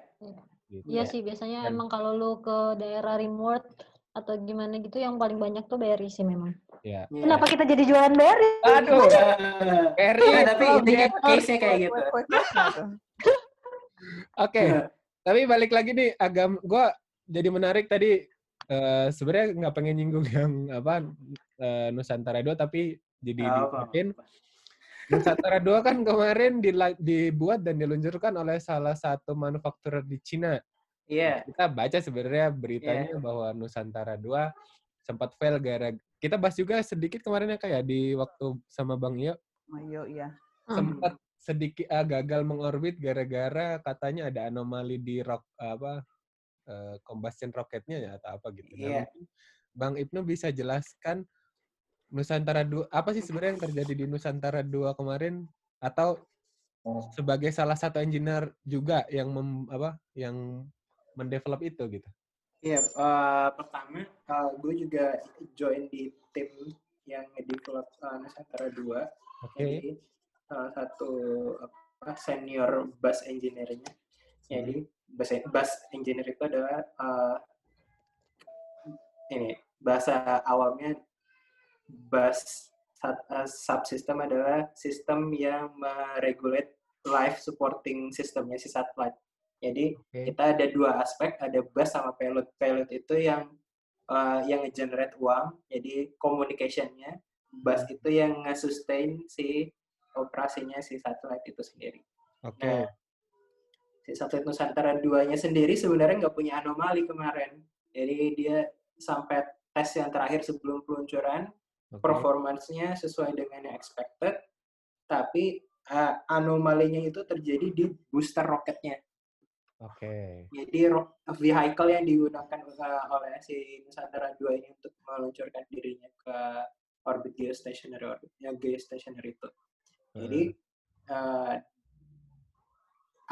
Gitu. Iya sih, biasanya Dan- emang kalau lu ke daerah remote atau gimana gitu yang paling banyak tuh BRI sih memang. Ya. iya. Kenapa kita jadi jualan BRI? Aduh, Eh, BRI. Nah, tapi oh, intinya case-nya kayak gitu. Oke, tapi balik lagi nih agam gua jadi menarik tadi eh, sebenarnya nggak pengen nyinggung yang apa eh, Nusantara 2 tapi jadi Apa? diingetin. Nusantara 2 kan kemarin dibuat dan diluncurkan oleh salah satu manufakturer di Cina. Iya, Kita baca sebenarnya beritanya bahwa Nusantara 2 sempat fail gara kita bahas juga sedikit kemarin ya kayak di waktu sama Bang Iyo Mayo ya. sempat sedikit ah, gagal mengorbit gara-gara katanya ada anomali di rock apa eh, combustion roketnya ya atau apa gitu. Nah, Iya. Bang Ibnu bisa jelaskan Nusantara 2 apa sih sebenarnya yang terjadi di Nusantara 2 kemarin atau sebagai salah satu engineer juga yang mem, apa yang mendevelop itu gitu. iya. eh, pertama, gue juga join di tim yang nge-develop eh, Nusantara 2. Oke. Jadi salah satu apa, senior bus engineer-nya. Jadi bus, bus engineer itu adalah eh, ini bahasa awamnya bus eh, subsystem adalah sistem yang meregulate life supporting sistemnya si satelit. Jadi Oke. kita ada dua aspek, ada bus sama payload. Payload itu yang uh, yang generate uang, jadi communication-nya. Bus itu yang nge-sustain si operasinya si satelit itu sendiri. Oke. Nah, si satelit Nusantara 2-nya sendiri sebenarnya nggak punya anomali kemarin. Jadi dia sampai tes yang terakhir sebelum peluncuran, Oke. performance-nya sesuai dengan yang expected, tapi uh, anomalinya itu terjadi di booster roketnya. Oke. Jadi ro- vehicle yang digunakan uh, oleh si Nusantara 2 ini untuk meluncurkan dirinya ke orbit geostationary orbit, ya geostationary itu. Jadi uh,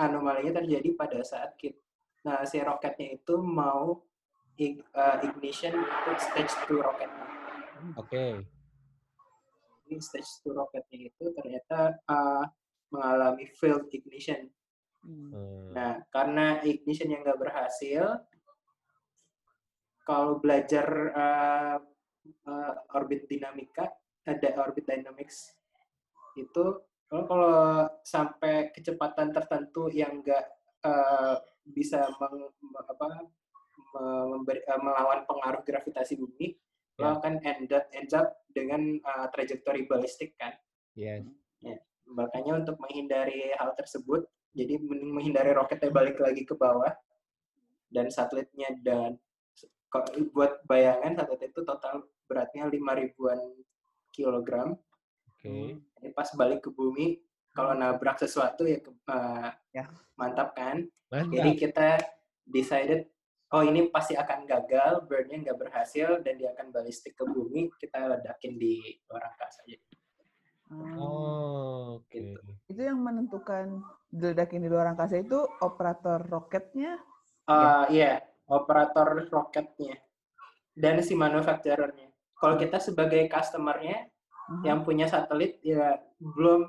anomalinya terjadi pada saat kita, nah, si roketnya itu mau ig- uh, ignition untuk stage 2 roketnya. Oke. Ini stage 2 roketnya itu ternyata uh, mengalami failed ignition. Hmm. Nah, karena ignition yang nggak berhasil, kalau belajar uh, uh, orbit dinamika, ada orbit dynamics itu kalau kalau sampai kecepatan tertentu yang nggak uh, bisa meng, me- apa, me- memberi, uh, melawan pengaruh gravitasi bumi, Ya. lo akan end up, ends up dengan uh, trajektori balistik kan. Yes. Makanya untuk menghindari hal tersebut, jadi menghindari roketnya balik lagi ke bawah dan satelitnya dan kalau buat bayangan satelit itu total beratnya 5 ribuan kilogram. Oke. Jadi pas balik ke bumi, kalau nabrak sesuatu ya, ke- eh, Ya. mantap kan. Mantap. Jadi kita decided, oh ini pasti akan gagal, burn-nya nggak berhasil, dan dia akan balistik ke bumi, kita ledakin di luar angkasa aja. Oh, oke. Gitu. Itu yang menentukan diledakin di luar angkasa itu operator roketnya. Eh, Iya, operator roketnya dan si manufacturer-nya. Kalau kita sebagai customer-nya Mhm. yang punya satelit ya belum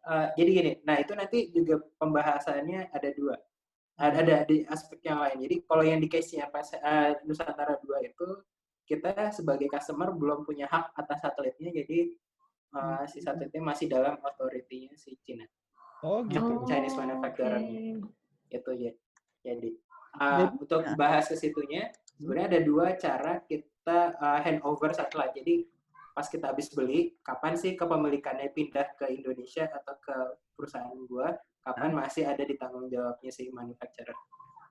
eh, jadi gini. Nah, itu nanti juga pembahasannya ada dua. Ada, ada di aspek yang lain. Jadi kalau yang di case-nya eh, Nusantara 2 itu kita sebagai customer belum punya hak atas satelitnya jadi eh, si satelitnya masih dalam authority-nya si Cina. Oh, gitu. Oh, Chinese manufacturer-nya. oke. itu ya jadi uh, Jadi, untuk ya. bahas ke situnya sebenarnya ada dua cara kita uh, handover satelit jadi pas kita habis beli kapan sih kepemilikannya pindah ke Indonesia atau ke perusahaan gua? Kapan masih ada di tanggung jawabnya si manufacturer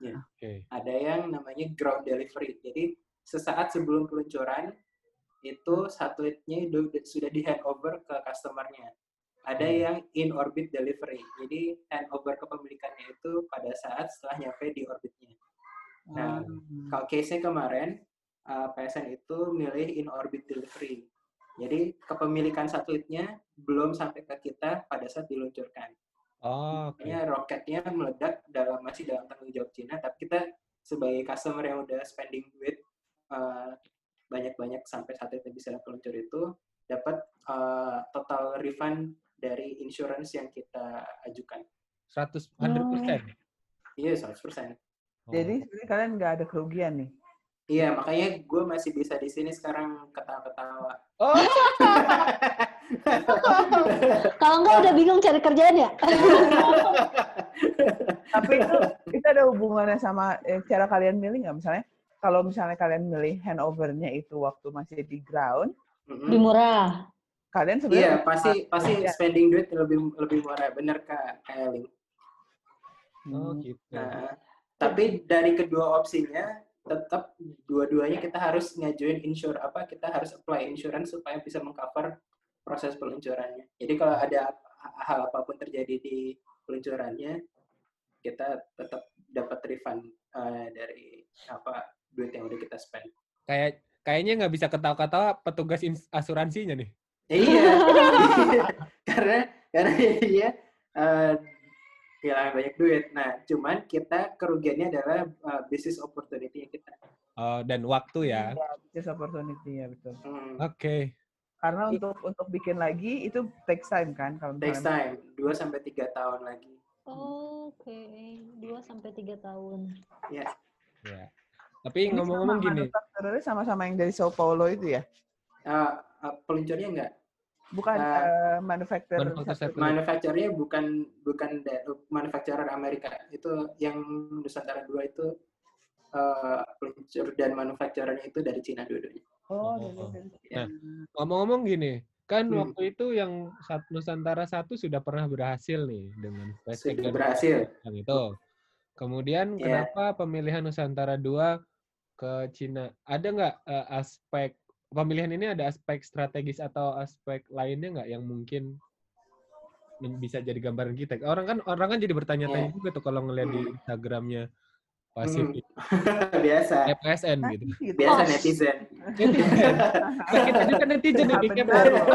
Oke. ada yang namanya ground delivery. Jadi sesaat sebelum peluncuran itu satelitnya udah- sudah di handover ke customernya. Ada Hmm. yang in orbit delivery. Jadi handover kepemilikannya itu pada saat setelah nyampe di orbitnya. Nah, Hmm. kalau case-nya kemarin uh, PSN itu milih in orbit delivery jadi kepemilikan satelitnya belum sampai ke kita pada saat diluncurkan Oh, oke. Makanya roketnya meledak dalam masih dalam tanggung jawab Cina, tapi kita sebagai customer yang udah spending duit uh, banyak-banyak sampai satelitnya bisa peluncur itu dapat uh, total refund dari insurance yang kita ajukan. 100 100%. Iya, 100%. Oh. Jadi sebenarnya kalian nggak ada kerugian nih. Iya, makanya gue masih bisa di sini sekarang ketawa-ketawa. Oh, Kalau enggak udah bingung cari kerjaan ya? Tapi itu itu ada hubungannya sama eh, cara kalian milih nggak? Misalnya kalau misalnya kalian milih handovernya itu waktu masih di ground, Mm-mm. Lebih murah. kalian Iya, sebenarnya pasti pasti Iya. spending duit lebih lebih murah, bener kak kayak Link. oh gitu. Nah, tapi dari kedua opsinya tetap dua-duanya kita harus ngajuin insur apa kita harus apply insurance supaya bisa mengcover proses peluncurannya. Jadi kalau ada hal apa pun terjadi di peluncurannya kita tetap dapat refund eh, dari apa duit yang udah kita spend. Kayak kayaknya nggak bisa ketawa-ketawa petugas asuransinya nih. Iya, karena karena dia eh, kehilangan banyak duit. Nah, cuman kita kerugiannya adalah eh, business opportunity kita. Oh, dan waktu ya. Ya, business opportunity ya betul. Hmm. Oke. Karena untuk untuk bikin lagi itu takes time kan kalau misalnya- time, 2 sampai 3 tahun lagi. Oke, 2 sampai 3 tahun. Ya. Ya. Tapi Ini ngomong-ngomong gini, sama-sama yang dari Sao Paulo itu ya? Eh, eh, peluncurnya enggak. Bukan Uh, eh, manufacturer. manufacturer satelit. satelit. manufacturernya bukan bukan manufacturer Amerika itu yang Nusantara dua itu eh, peluncur dan manufacturernya itu dari Cina dua-duanya. Oh, Oh, dari- oh. dari- Ya. Ngomong-ngomong gini, kan Hmm. waktu itu yang Nusantara satu sudah pernah berhasil nih dengan SpaceX Sudah berhasil. yang itu. Kemudian Iya. kenapa pemilihan Nusantara 2 ke Cina? Ada nggak eh, aspek pemilihan ini ada aspek strategis atau aspek lainnya nggak yang mungkin bisa jadi gambaran kita? Orang kan orang kan jadi bertanya-tanya Iya. juga tuh kalau ngeliat di Hmm. Instagramnya Pasifik Biasa. eh, PSN gitu. Gitu. Biasa Oh. netizen. Netizen. Kita juga netizen nih Nggak di benar. Kepo.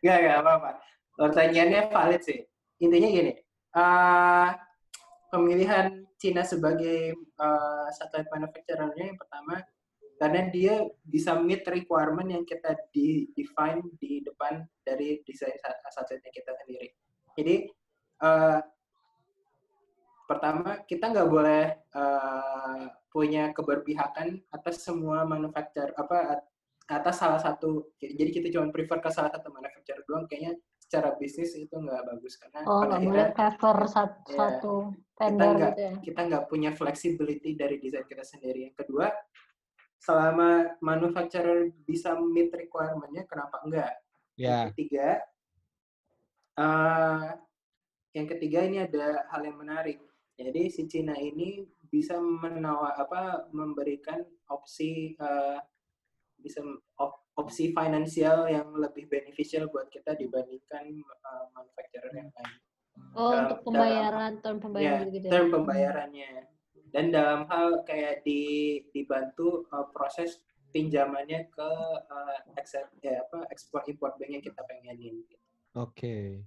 Gak, gak apa-apa. Pertanyaannya valid sih. Intinya gini, eh, pemilihan Cina sebagai eh, satelit manufacturer-nya yang pertama, karena dia bisa meet requirement yang kita di define di depan dari desain sa- satelitnya kita sendiri. Jadi, eh, pertama kita nggak boleh eh, punya keberpihakan atas semua manufacturer apa at- atas salah satu jadi kita cuma prefer ke salah satu manufacturer doang kayaknya secara bisnis itu nggak bagus karena Oh, pada akhirnya favor sat- Iya. satu vendor nggak- gitu ya. kita nggak punya flexibility dari desain kita sendiri yang kedua selama manufacturer bisa meet requirement-nya kenapa enggak Ya, yang ketiga eh, yang ketiga ini ada hal yang menarik jadi si Cina ini bisa menawar apa memberikan opsi eh, bisa op- opsi finansial yang lebih beneficial buat kita dibandingkan eh, manufacturer yang lain. Oh, Dalam- untuk pembayaran, term pembayaran Ya, gitu ya. term pembayarannya. Dan dalam hal kayak di dibantu eh, proses pinjamannya ke eh, ekse- ya, apa ekspor import bank yang kita pengenin. oke.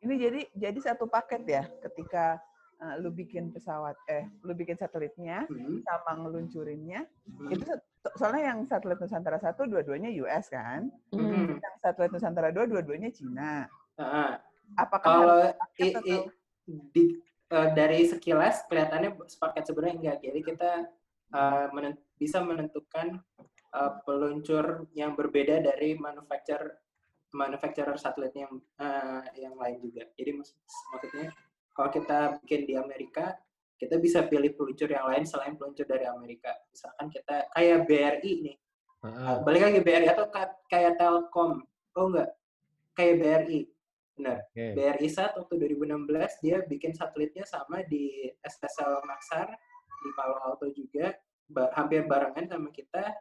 Ini jadi jadi satu paket ya ketika uh, lu bikin pesawat eh lu bikin satelitnya Hmm, sama ngeluncurinnya hmm, itu so- soalnya yang satelit Nusantara satu dua-duanya US kan Hmm. hmm. yang satelit Nusantara dua dua-duanya Cina Nah, apakah kalau i- i- di- eh, dari sekilas kelihatannya sepaket sebenarnya enggak. Jadi kita eh, menen- bisa menentukan eh, peluncur yang berbeda dari manufacturer manufacturer satelit yang eh, yang lain juga. Jadi mak- maksudnya kalau kita bikin di Amerika, kita bisa pilih peluncur yang lain selain peluncur dari Amerika. Misalkan kita kayak BRI nih, Heeh. balik lagi BRI atau ka- kayak Telkom, oh enggak, kayak BRI, benar. Oke. BRI Sat waktu 2016 dia bikin satelitnya sama di SSL Makassar di Palo Alto juga ba- hampir barengan sama kita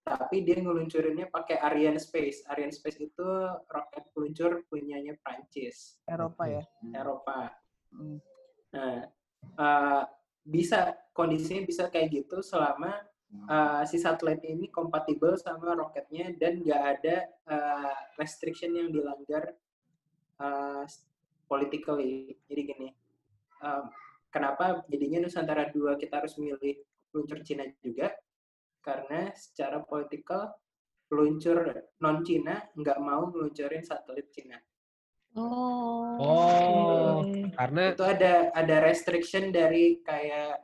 tapi dia ngeluncurinnya pakai Ariane Space. Ariane Space itu roket peluncur punyanya Prancis, Eropa ya Eropa. Hmm. Nah, eh, bisa kondisinya bisa kayak gitu selama eh, si satelit ini kompatibel sama roketnya dan nggak ada eh, restriction yang dilanggar uh, politically. Jadi gini, um, kenapa jadinya Nusantara 2 kita harus milih peluncur Cina juga? Karena secara politikal peluncur non Cina nggak mau meluncurin satelit Cina. Oh. Oh. Karena Itu ada ada restriction dari kayak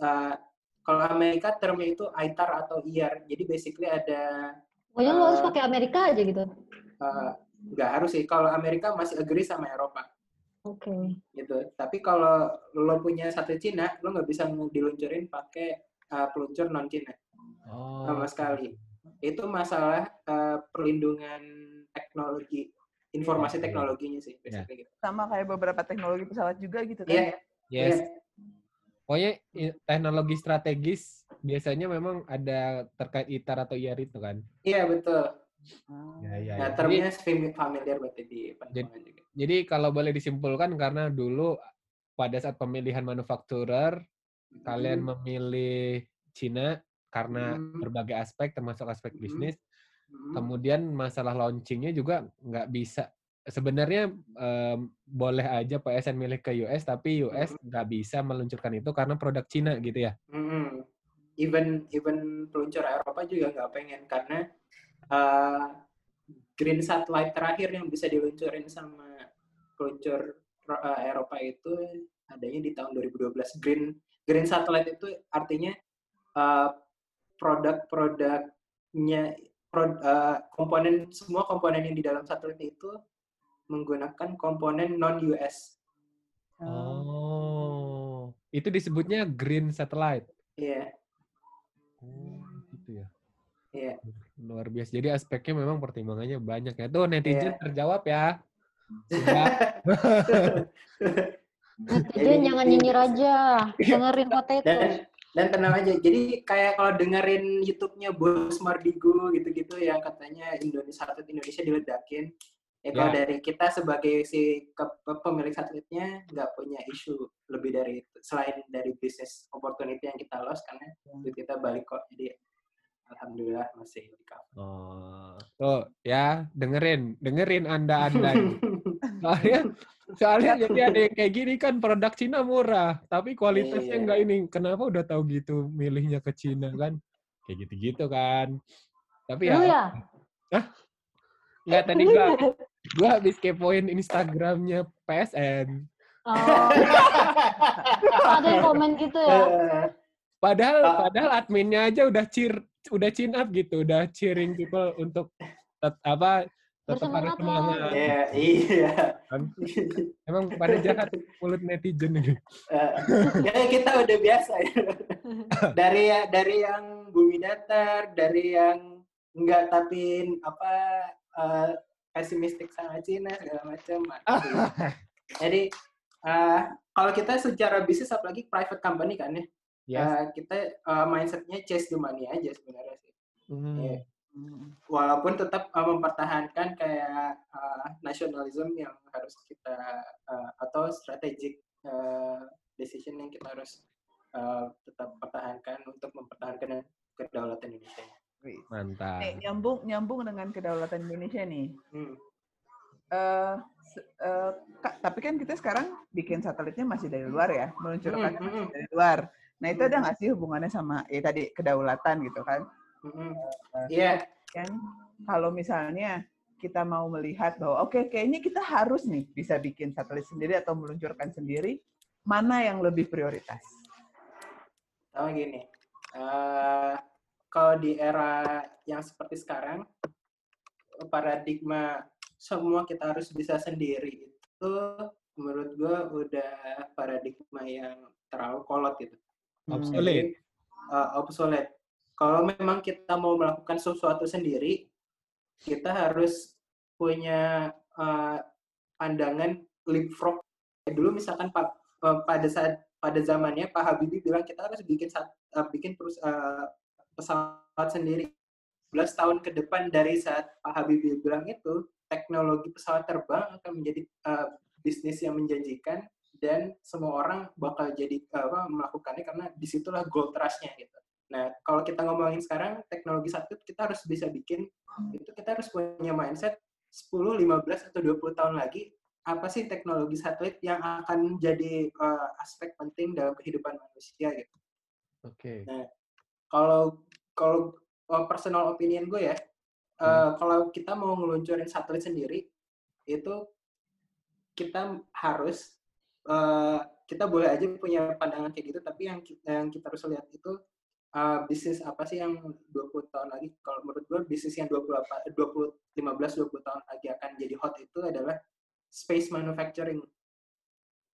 uh, kalau Amerika termnya itu ITAR atau IAR. Jadi basically ada Pokoknya lo harus Eh, pakai Amerika aja gitu. uh, nggak harus sih. Kalau Amerika masih agree sama Eropa. Oke. gitu. Tapi kalau lo punya satelit Cina, lo nggak bisa diluncurin pakai uh, peluncur non Cina oh, sama sekali. Itu masalah uh, perlindungan teknologi, informasi Iya, iya. teknologinya sih, basically gitu. sama kayak beberapa teknologi pesawat juga gitu kan Iya. ya Yes. Iya. Pokoknya teknologi strategis biasanya memang ada terkait ITAR atau IAR itu kan. Iya betul. Ah. Ya, ya, Nah, ya. Jadi, termnya fami- familiar berarti di penerbangan juga. jadi kalau boleh disimpulkan karena dulu pada saat pemilihan manufacturer kalian Hmm. memilih Cina karena Hmm. berbagai aspek termasuk aspek Hmm. bisnis. Hmm. Kemudian masalah launchingnya juga nggak bisa. Sebenarnya em, boleh aja PSN milih ke US, tapi US Hmm. nggak bisa meluncurkan itu karena produk Cina gitu ya. Mm-mm. Even even peluncur Eropa juga nggak pengen karena uh, green satellite terakhir yang bisa diluncurin sama peluncur uh, Eropa itu adanya di tahun 2012. Green green satellite itu artinya uh, produk-produknya pro- eh, komponen semua komponen yang di dalam satelit itu menggunakan komponen non US. Oh, itu disebutnya green satellite. Iya, ya. Iya. Luar biasa. Jadi aspeknya memang pertimbangannya banyak ya. Tuh netizen Iya. terjawab ya. Sudah. Netizen Jadi- jangan nyinyir aja. Dengerin potato. Dan dan tenang aja. Jadi kayak kalau dengerin YouTube-nya Bos Mardigo gitu-gitu yang katanya Indonesia satelit Indonesia diledakin. Ya kalau Ya. dari kita sebagai si ke- pemilik satelitnya nggak punya isu lebih dari itu selain dari bisnis opportunity yang kita lost karena duit kita balik kok. Jadi alhamdulillah masih di cover. Oh, tuh ya dengerin, dengerin anda anda. ini. Soalnya, soalnya jadi ada yang kayak gini kan produk Cina murah, tapi kualitasnya Iya. enggak ini. Kenapa udah tahu gitu milihnya ke Cina kan? Kayak gitu-gitu kan. Tapi Lu ya, ya? enggak tadi gua gua habis kepoin Instagramnya PSN. Oh. Ada yang komen gitu ya? Padahal Ah. padahal adminnya aja udah cheer udah chin up gitu, udah cheering people untuk tet- apa tetap harus lah. semangat. Iya, iya. Kan? Emang pada jahat mulut netizen ini. Eh, ya kita udah biasa ya. dari dari yang bumi datar, dari yang enggak tapi apa eh, pesimistik sama Cina segala macam. Jadi eh, kalau kita secara bisnis apalagi private company kan ya, Yes. eh, kita eh, mindsetnya chase the money aja sebenarnya sih. Hmm. Iya. Walaupun tetap eh, mempertahankan kayak eh, nasionalisme yang harus kita eh, atau strategic eh, decision yang kita harus eh, tetap pertahankan untuk mempertahankan kedaulatan Indonesia. Mantap. Nih, nyambung nyambung dengan kedaulatan Indonesia nih. Hmm. Eh, se- eh, Kak, tapi kan kita sekarang bikin satelitnya masih dari luar ya, meluncurkan Hmm, masih hmm. dari luar. Nah itu ada nggak sih hubungannya sama ya tadi kedaulatan gitu kan? Mm-mm. Iya, Kan kalau misalnya kita mau melihat bahwa oke kayaknya kita harus nih bisa bikin satelit sendiri atau meluncurkan sendiri, mana yang lebih prioritas? sama gini. eh, kalau di era yang seperti sekarang, paradigma semua kita harus bisa sendiri itu menurut gue udah paradigma yang terlalu kolot gitu. Hmm. Obsolete. Uh, obsolete. Kalau memang kita mau melakukan sesuatu sendiri, kita harus punya uh, pandangan leapfrog. Dulu misalkan Pak uh, pada saat pada zamannya Pak Habibie bilang kita harus bikin uh, bikin perus- uh, pesawat sendiri. 11 tahun ke depan dari saat Pak Habibie bilang itu, teknologi pesawat terbang akan menjadi uh, bisnis yang menjanjikan dan semua orang bakal jadi apa melakukannya karena di situlah gold rush-nya gitu. Nah, kalau kita ngomongin sekarang teknologi satelit kita harus bisa bikin itu kita harus punya mindset 10, 15 atau 20 tahun lagi apa sih teknologi satelit yang akan menjadi uh, aspek penting dalam kehidupan manusia gitu. Oke. Kalau kalau uh, personal opinion gue ya, uh, kalau kita mau ngeluncurin satelit sendiri itu kita harus uh, kita boleh aja punya pandangan kayak gitu tapi yang kita, yang kita harus lihat itu uh, bisnis apa sih yang 20 tahun lagi? Kalau menurut gue bisnis yang 28 20 15 20 tahun lagi akan jadi hot itu adalah space manufacturing.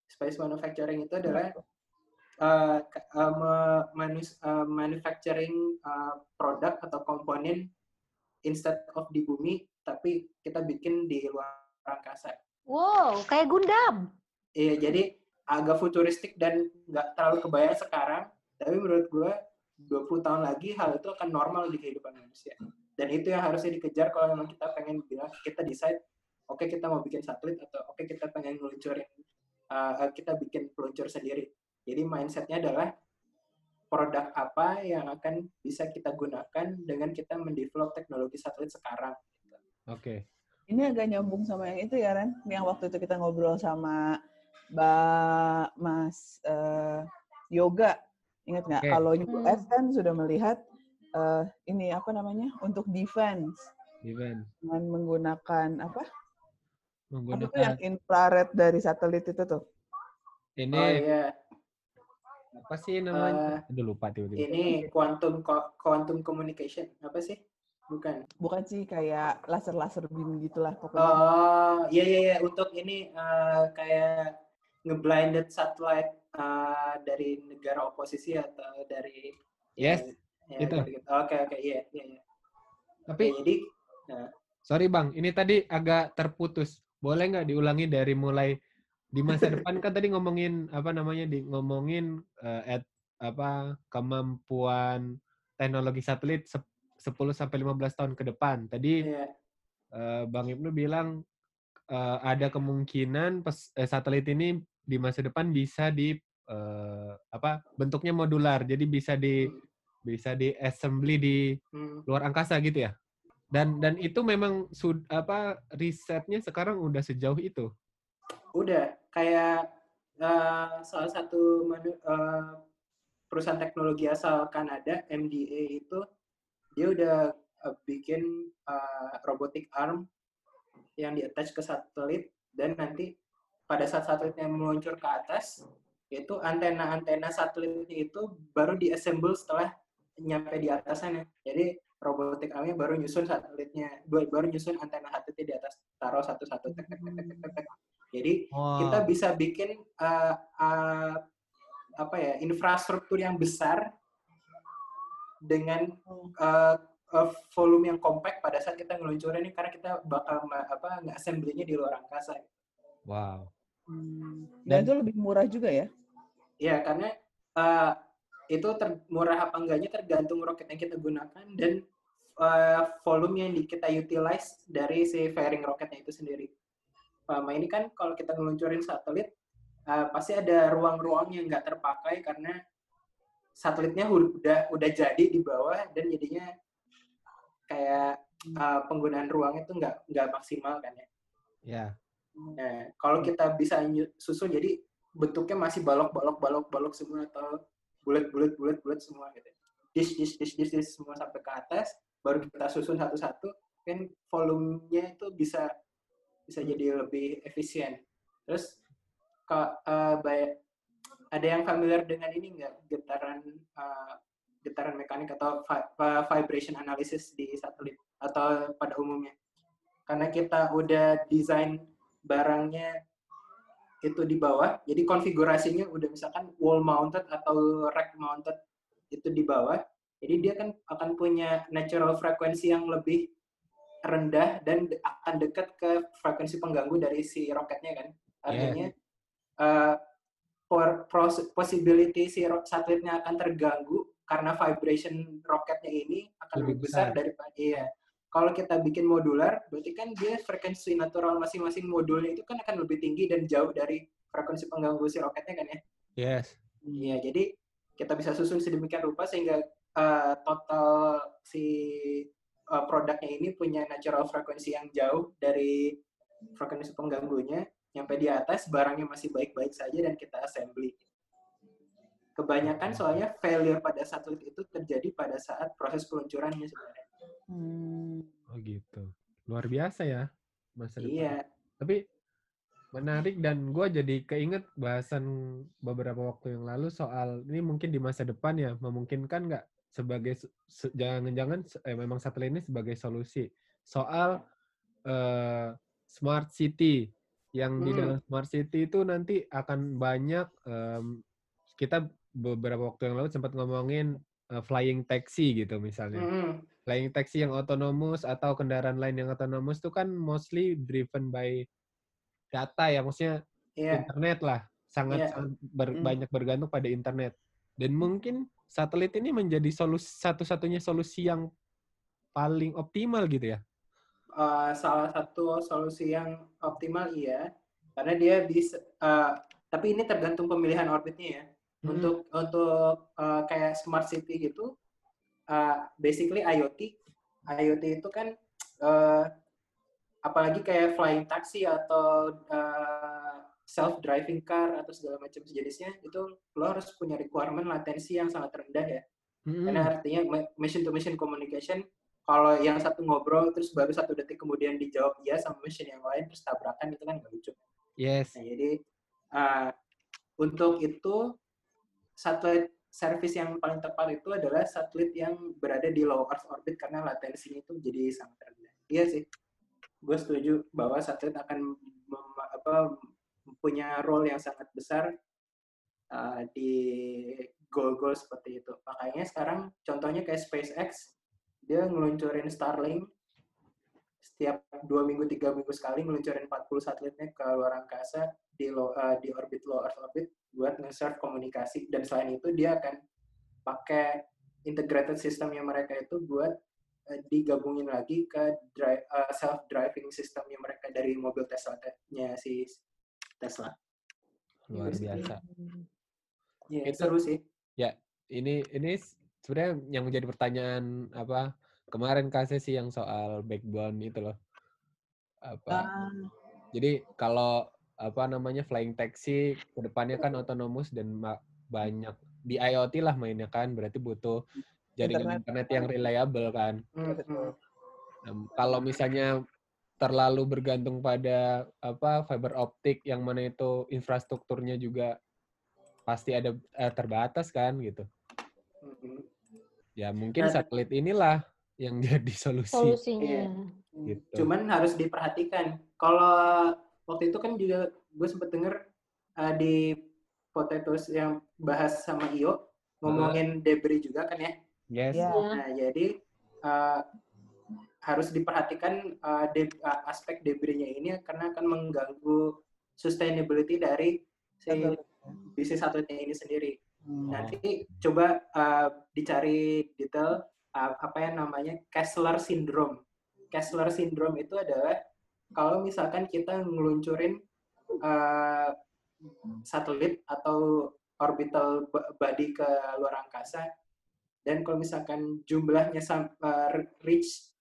Space manufacturing itu adalah uh, uh, manus- uh, manufacturing uh, produk atau komponen instead of di bumi tapi kita bikin di luar angkasa. Wow, kayak Gundam. Iya, jadi agak futuristik dan nggak terlalu kebayang sekarang. Tapi menurut gue, 20 tahun lagi hal itu akan normal di kehidupan manusia. Dan itu yang harusnya dikejar kalau memang kita pengen bilang, kita decide, oke kita mau bikin satelit, atau oke kita pengen ngeluncurin, uh, kita bikin peluncur sendiri. Jadi mindsetnya adalah produk apa yang akan bisa kita gunakan dengan kita mendevelop teknologi satelit sekarang. Oke. Ini agak nyambung sama yang itu ya Ren, yang waktu itu kita ngobrol sama Mbak Mas eh, Yoga. Ingat nggak? Oke. Kalau US Hmm. kan sudah melihat eh, ini apa namanya untuk defense Event. dengan menggunakan apa? Apa tuh yang Menggunakan infrared dari satelit itu tuh? ini Oh iya, apa sih namanya? Eh, Aduh lupa tiba-tiba. ini quantum quantum communication apa sih? Bukan. Bukan sih kayak laser-laser beam gitulah pokoknya. Oh, iya iya iya untuk ini eh, kayak ngeblinded satellite eh, dari negara oposisi atau dari Yes, ya, itu. Oke oke iya iya. iya. Tapi Ya, jadi sorry bang, ini tadi agak terputus. Boleh nggak diulangi dari mulai di masa depan kan tadi ngomongin apa namanya di ngomongin eh, at, apa kemampuan teknologi satelit sep- 10 sampai 15 tahun ke depan. Tadi iya. eh, Bang Ibnu bilang eh, ada kemungkinan pes- eh, satelit ini di masa depan bisa di eh, apa bentuknya modular. Jadi bisa di bisa di assembly di Hmm. luar angkasa gitu ya. Dan dan itu memang sud, apa risetnya sekarang udah sejauh itu. Udah kayak eh, salah satu manu- eh, perusahaan teknologi asal Kanada MDA itu dia udah eh, bikin eh, robotic arm yang di attach ke satelit dan nanti pada saat satelitnya meluncur ke atas itu antena-antena satelitnya itu baru diassemble setelah nyampe di atas sana. Jadi robotic armnya baru nyusun satelitnya, baru nyusun antena satelitnya di atas, taruh satu-satu tek tek tek tek tek. Jadi kita bisa bikin uh, uh, apa ya infrastruktur yang besar dengan uh, uh, volume yang compact pada saat kita ngeluncurin ini karena kita bakal apa nge-assembly-nya di luar angkasa. Wow. Hmm. Dan- Dan, itu lebih murah juga ya? Iya, karena uh, itu ter- murah apa enggaknya tergantung roket yang kita gunakan dan uh, volume yang di- kita utilize dari si fairing roketnya itu sendiri. Selama ini kan kalau kita ngeluncurin satelit, uh, pasti ada ruang-ruang yang nggak terpakai karena satelitnya udah udah jadi di bawah dan jadinya kayak uh, penggunaan ruang itu nggak nggak maksimal kan ya. Ya. Nah, kalau kita bisa susun jadi bentuknya masih balok balok balok balok semua atau bulat bulat bulat bulat semua gitu. Dish dish dish dish dish semua sampai ke atas, baru kita susun satu-satu, kan volumenya itu bisa bisa jadi lebih efisien. Terus ka- eh, bay- ada yang familiar dengan ini nggak getaran eh, getaran mekanik atau vi- vibration analysis di satelit atau pada umumnya? Karena kita udah desain barangnya itu di bawah, jadi konfigurasinya udah misalkan wall mounted atau rack mounted itu di bawah, jadi dia kan akan punya natural frekuensi yang lebih rendah dan akan dekat ke frekuensi pengganggu dari si roketnya kan. Artinya por- pros- possibility si satelitnya akan terganggu karena vibration roketnya ini akan Lebih lebih besar besar. daripada iya. Kalau kita bikin modular, berarti kan dia frekuensi natural masing-masing modulnya itu kan akan lebih tinggi dan jauh dari frekuensi pengganggu si roketnya kan ya. Yes. Iya, jadi kita bisa susun sedemikian rupa sehingga uh, total si uh, produknya ini punya natural frekuensi yang jauh dari frekuensi pengganggunya, nyampe di atas barangnya masih baik-baik saja dan kita assembly. Kebanyakan soalnya failure pada satelit itu terjadi pada saat proses peluncurannya sebenarnya. Hmm. Oh gitu. Luar biasa ya masa depan. Iya, Tapi menarik dan gue jadi keinget bahasan beberapa waktu yang lalu soal ini mungkin di masa depan ya memungkinkan nggak sebagai se- se- jangan-jangan se- eh, memang satelit ini sebagai solusi soal eh, smart city yang di Hmm. dalam smart city itu nanti akan banyak em, kita beberapa waktu yang lalu sempat ngomongin eh, flying taxi gitu misalnya Mm-mm. Flying taxi yang otonomus atau kendaraan lain yang otonomus itu kan mostly driven by data ya maksudnya iya, internet lah sangat, Iya. sangat ber- Hmm. banyak bergantung pada internet dan mungkin satelit ini menjadi solusi satu-satunya solusi yang paling optimal gitu ya Uh, salah satu solusi yang optimal iya, karena dia bisa. uh, tapi ini tergantung pemilihan orbitnya ya. Hmm. untuk untuk uh, kayak smart city gitu uh, basically IoT IoT itu kan uh, apalagi kayak flying taxi atau self driving car atau segala macam sejenisnya itu lo harus punya requirement latensi yang sangat rendah ya. Mm-mm. karena artinya machine to machine communication kalau yang satu ngobrol terus baru satu detik kemudian dijawab iya sama machine yang lain terus tabrakan itu kan nggak lucu. Yes. Nah, jadi uh, untuk itu satelit service yang paling tepat itu adalah satelit yang berada di low Earth orbit karena latensinya itu jadi sangat rendah. Iya sih, gue setuju bahwa satelit akan apa, punya role yang sangat besar uh, di goal-goal seperti itu. Makanya sekarang contohnya kayak SpaceX, dia ngeluncurin Starlink setiap dua minggu tiga minggu sekali ngeluncurin 40 satelitnya ke luar angkasa di low, uh, di orbit low Earth orbit buat nge-serve komunikasi dan selain itu dia akan pakai integrated systemnya mereka itu buat uh, digabungin lagi ke drive, uh, self driving systemnya mereka dari mobil Tesla-nya si Tesla. Luar biasa. Ya, Itu- seru sih. Ini ini sebenarnya yang menjadi pertanyaan apa kemarin kasih sih yang soal backbone itu loh. Apa? Ah, Jadi kalau apa namanya flying taxi ke depannya kan otonomus dan banyak di IoT lah mainnya kan berarti butuh jaringan Internet. internet yang reliable kan. Hmm, betul. Nah, kalau misalnya terlalu bergantung pada apa fiber optik yang mana itu infrastrukturnya juga pasti ada eh, terbatas kan gitu. hmm, hmm. Ya mungkin Nah, satelit inilah yang jadi solusi Solusinya. Iya. Gitu. Cuman harus diperhatikan. Kalau waktu itu kan juga gue sempet denger uh, di Potatoes yang bahas sama Iyo ngomongin debris juga kan ya. Yes. Ya. Nah jadi uh, harus diperhatikan uh, de- uh, aspek debrisnya ini karena akan mengganggu sustainability dari si bisnis satelitnya ini sendiri. Hmm. Nanti coba uh, dicari detail uh, apa yang namanya Kessler syndrome. Kessler syndrome itu adalah kalau misalkan kita ngeluncurin uh, satelit atau orbital body ke luar angkasa dan kalau misalkan jumlahnya uh, reach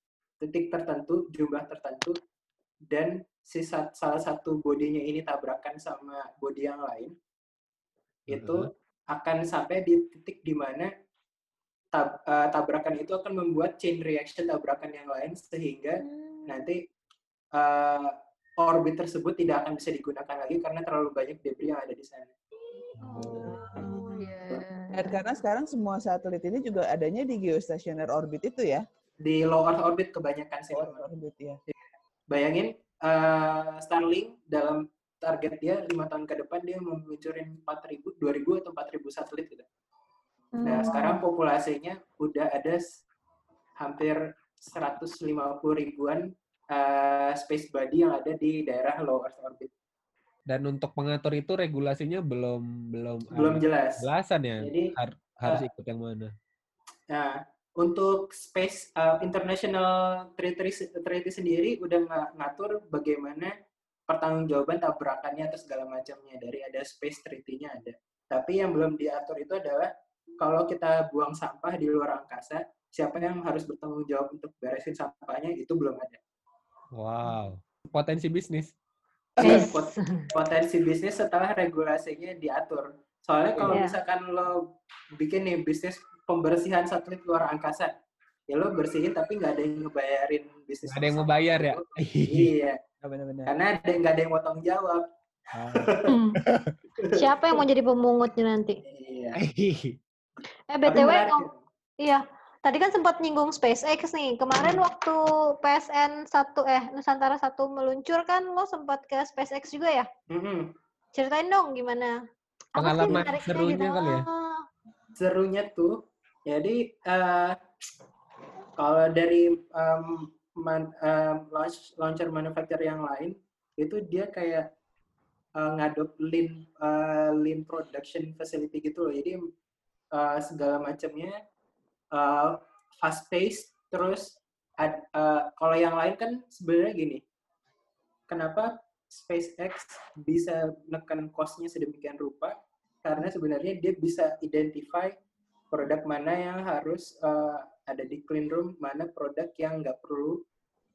titik tertentu, jumlah tertentu dan si salah satu bodinya ini tabrakan sama body yang lain itu Mhm. akan sampai di titik di mana tab- eh, tabrakan itu akan membuat chain reaction tabrakan yang lain sehingga nanti eh, orbit tersebut tidak akan bisa digunakan lagi karena terlalu banyak debris yang ada di sana. Oh, iya. Dan karena sekarang semua satelit ini juga adanya di geostationary orbit itu ya. Di low Earth orbit kebanyakan sih. Low. Earth orbit ya. Bayangin eh, Starlink dalam target dia lima tahun ke depan dia mau meluncurin 4.000, 2.000 atau 4.000 satelit gitu. Nah Hmm. sekarang populasinya udah ada hampir 150 ribuan eh, space body yang ada di daerah low Earth orbit. Dan untuk pengatur itu regulasinya belum belum Belum jelas. Jelasan ya. Jadi Har- harus eh, ikut yang mana? Nah, untuk space uh, international treaty, treaty sendiri udah nga- ngatur bagaimana pertanggungjawaban tabrakannya atau segala macamnya dari ada space treaty-nya ada. Tapi yang belum diatur itu adalah kalau kita buang sampah di luar angkasa, siapa yang harus bertanggung jawab untuk beresin sampahnya itu belum ada. Wow. Potensi bisnis. Yes. Pot- Potensi bisnis setelah regulasinya diatur. Soalnya kalau Iya. misalkan lo bikin nih bisnis pembersihan satelit luar angkasa, ya lo bersihin tapi nggak ada yang ngebayarin bisnis. Nggak ada yang mau bayar ya? Iya, Ya, benar-benar. karena ada nggak ada yang mau tanggung jawab. Ah. Hmm. Siapa yang mau jadi pemungutnya nanti? Iya. Eh BTW ngom- iya. Tadi kan sempat nyinggung SpaceX nih. Kemarin waktu PSN 1 eh Nusantara 1 meluncur kan lo sempat ke SpaceX juga ya? ya. Mm-mm. Ceritain dong gimana? Apa sih Pengalaman menariknya serunya gitu? kali ya? Ah, Serunya tuh, jadi eh, kalau dari em, man- em, launch, launcher manufacturer yang lain, itu dia kayak eh, ngadop lean eh, lean production facility gitu loh. Jadi eh, segala macamnya eh, fast pace, terus ad- eh, kalau yang lain kan sebenarnya gini, kenapa SpaceX bisa menekan cost-nya sedemikian rupa? Karena sebenarnya dia bisa identify produk mana yang harus eh, ada di clean room, mana produk yang nggak perlu,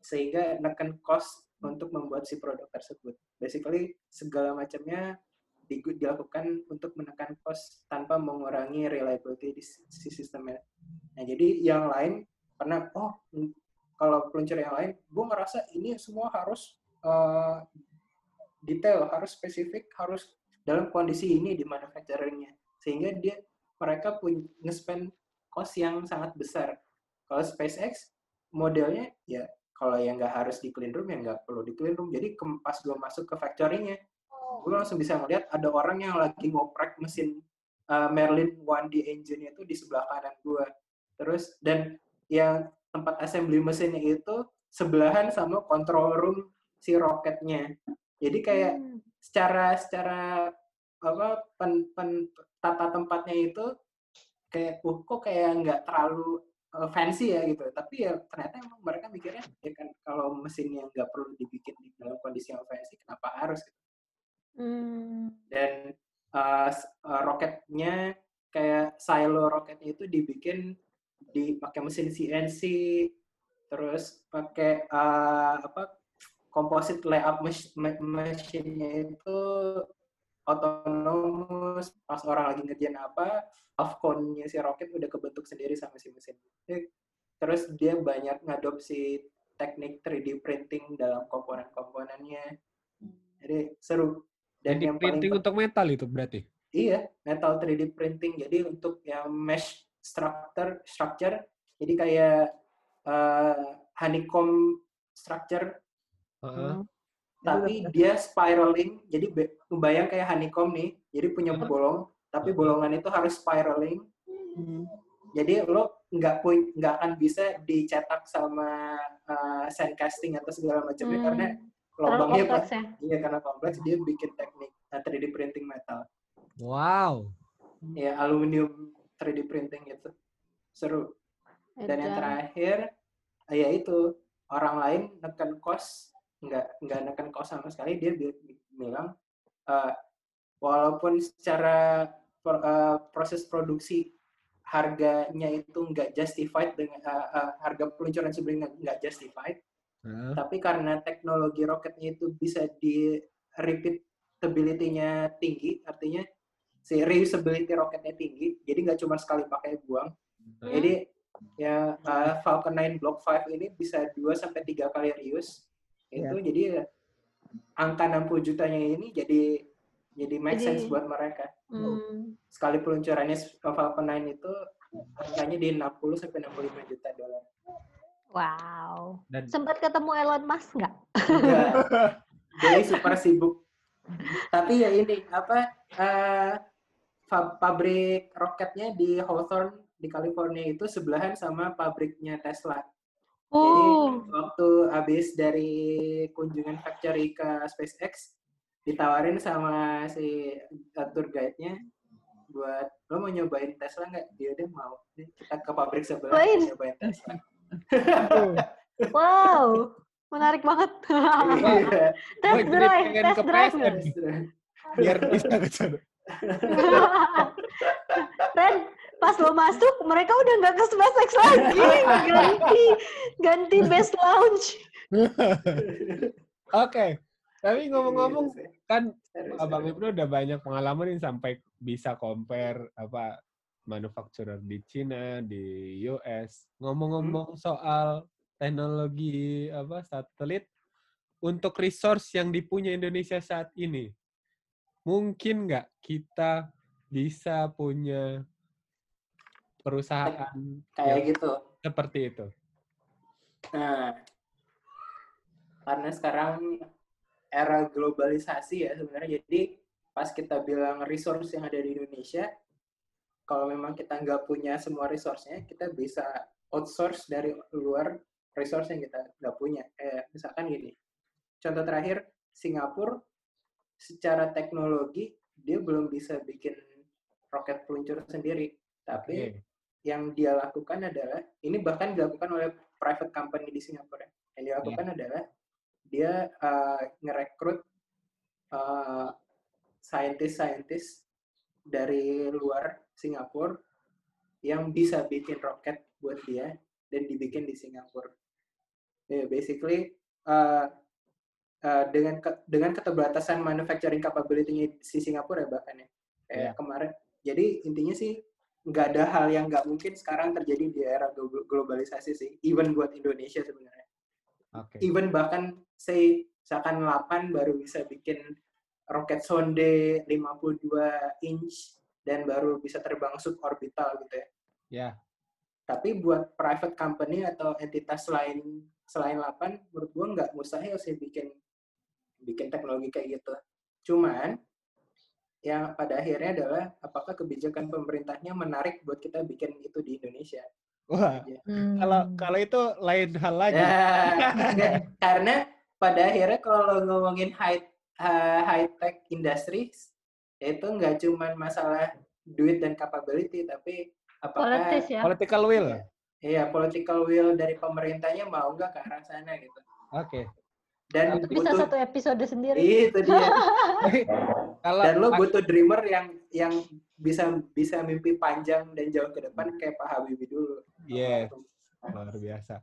sehingga menekan cost untuk membuat si produk tersebut. Basically segala macamnya dilakukan untuk menekan cost tanpa mengurangi reliability di si si sistemnya. Nah jadi yang lain pernah oh kalau peluncur yang lain, gue ngerasa ini semua harus eh, detail, harus spesifik, harus dalam kondisi ini di manufacturingnya. Sehingga dia mereka punya nge-spend cost yang sangat besar. Kalau SpaceX modelnya ya kalau yang nggak harus di clean room ya nggak perlu di clean room. Jadi pas gue masuk ke factory-nya, gue langsung bisa ngeliat ada orang yang lagi ngoprek mesin uh, Merlin 1D engine itu di sebelah kanan gue. Terus dan yang tempat assembly mesinnya itu sebelahan sama control room si roketnya. Jadi kayak Hmm. secara secara apa pen, pen- tata tempatnya itu kayak uh, kok kayak nggak terlalu uh, fancy ya gitu tapi ya ternyata emang mereka mikirnya ya kan kalau mesinnya nggak perlu dibikin di dalam kondisi yang fancy kenapa harus gitu. Hmm. dan uh, roketnya kayak silo roketnya itu dibikin dipakai mesin CNC terus pakai uh, apa layout mach- ma- machine-nya itu otonomous pas orang lagi ngerjain apa off nya si roket udah kebentuk sendiri sama si mesin. Terus dia banyak ngadopsi teknik 3D printing dalam komponen-komponennya. Jadi seru dan Jadi yang paling printing untuk metal itu berarti. Iya, metal 3D printing. Jadi untuk yang mesh structure, structure, jadi kayak uh, honeycomb structure, Heeh. tapi dia spiraling. Jadi kebayang kayak honeycomb nih. Jadi punya Heeh. bolong, tapi bolongan itu harus spiraling. Hmm. Jadi lo nggak pun nggak akan bisa dicetak sama uh, sandcasting atau segala macamnya Hmm. karena Terlalu lubangnya kompleks ya. iya karena kompleks dia bikin teknik uh, 3D printing metal. Wow. ya aluminium 3D printing itu seru dan yang terakhir ya itu orang lain neken kos nggak nggak neken kos sama sekali dia bi- bi- bilang eh, walaupun secara eh, proses produksi harganya itu nggak justified dengan eh, eh, harga peluncuran sebelumnya nggak justified Tapi karena teknologi roketnya itu bisa di repeatability-nya tinggi, artinya si reusability roketnya tinggi, jadi nggak cuma sekali pakai buang. Hmm. Jadi ya uh, Falcon 9 Block 5 ini bisa 2 sampai 3 kali reuse. Itu jadi ya, angka 60 jutanya ini jadi jadi make Jadi- sense buat mereka. Hmm. Sekali peluncurannya Falcon 9 itu harganya di 60 sampai 65 juta dolar. Wow. Dan Sempat ketemu Elon Musk nggak? Enggak. Jadi super sibuk. Tapi ya ini apa eh, fa- pabrik roketnya di Hawthorne di California itu sebelahan sama pabriknya Tesla. Oh. Waktu habis dari kunjungan factory ke SpaceX ditawarin sama si uh, tour guide-nya buat lo mau nyobain Tesla nggak? Dia deh mau. Kita ke pabrik sebelah nyobain Tesla. Wow. Menarik banget. Iya. test drive, test drive. Biar bisa ke sana. Ren, pas lo masuk, mereka udah nggak ke SpaceX lagi. Ganti, ganti best lounge. Oke. Tapi ngomong-ngomong Iya kan Abang. Ibnu udah banyak pengalaman nih sampai bisa compare apa manufacturer di Cina, di US. Ngomong-ngomong soal teknologi apa satelit untuk resource yang dipunya Indonesia saat ini, mungkin nggak kita bisa punya perusahaan kayak yang gitu. seperti itu? Nah, karena sekarang era globalisasi ya sebenarnya, jadi pas kita bilang resource yang ada di Indonesia, kalau memang kita nggak punya semua resource-nya, kita bisa outsource dari luar resource yang kita nggak punya. Kayak misalkan gini, contoh terakhir, Singapura secara teknologi dia belum bisa bikin roket peluncur sendiri, tapi Oke. yang dia lakukan adalah ini bahkan dilakukan oleh private company di Singapura. Yang dilakukan adalah dia uh, ngerekrut uh, saintis-saintis dari luar Singapura yang bisa bikin roket buat dia dan dibikin di Singapura. Ya, basically uh, uh, dengan ke- dengan keterbatasan manufacturing capability-nya si Singapura ya bahkan ya. Kayak Iya. kemarin. Jadi intinya sih nggak ada hal yang nggak mungkin sekarang terjadi di era glo- globalisasi sih. Even buat Indonesia sebenarnya. Oke. Even bahkan say misalkan 8 baru bisa bikin roket sonde 52 inch dan baru bisa terbang suborbital gitu ya. Ya. Tapi buat private company atau entitas lain selain 8, menurut gua nggak mustahil sih bikin bikin teknologi kayak gitu. Cuman yang pada akhirnya adalah apakah kebijakan pemerintahnya menarik buat kita bikin itu di Indonesia. Wah, Hmm. kalau kalau itu lain hal lagi. Ya, karena pada akhirnya kalau ngomongin high high tech industries itu nggak cuma masalah duit dan capability tapi apakah Politis ya. Political will. iya political will dari pemerintahnya mau nggak ke arah sana gitu Oke. dan Itu bisa butuh satu episode sendiri. itu dia Kalau dan lo butuh dreamer yang yang bisa bisa mimpi panjang dan jauh ke depan kayak Pak Habibie dulu Yes. luar biasa.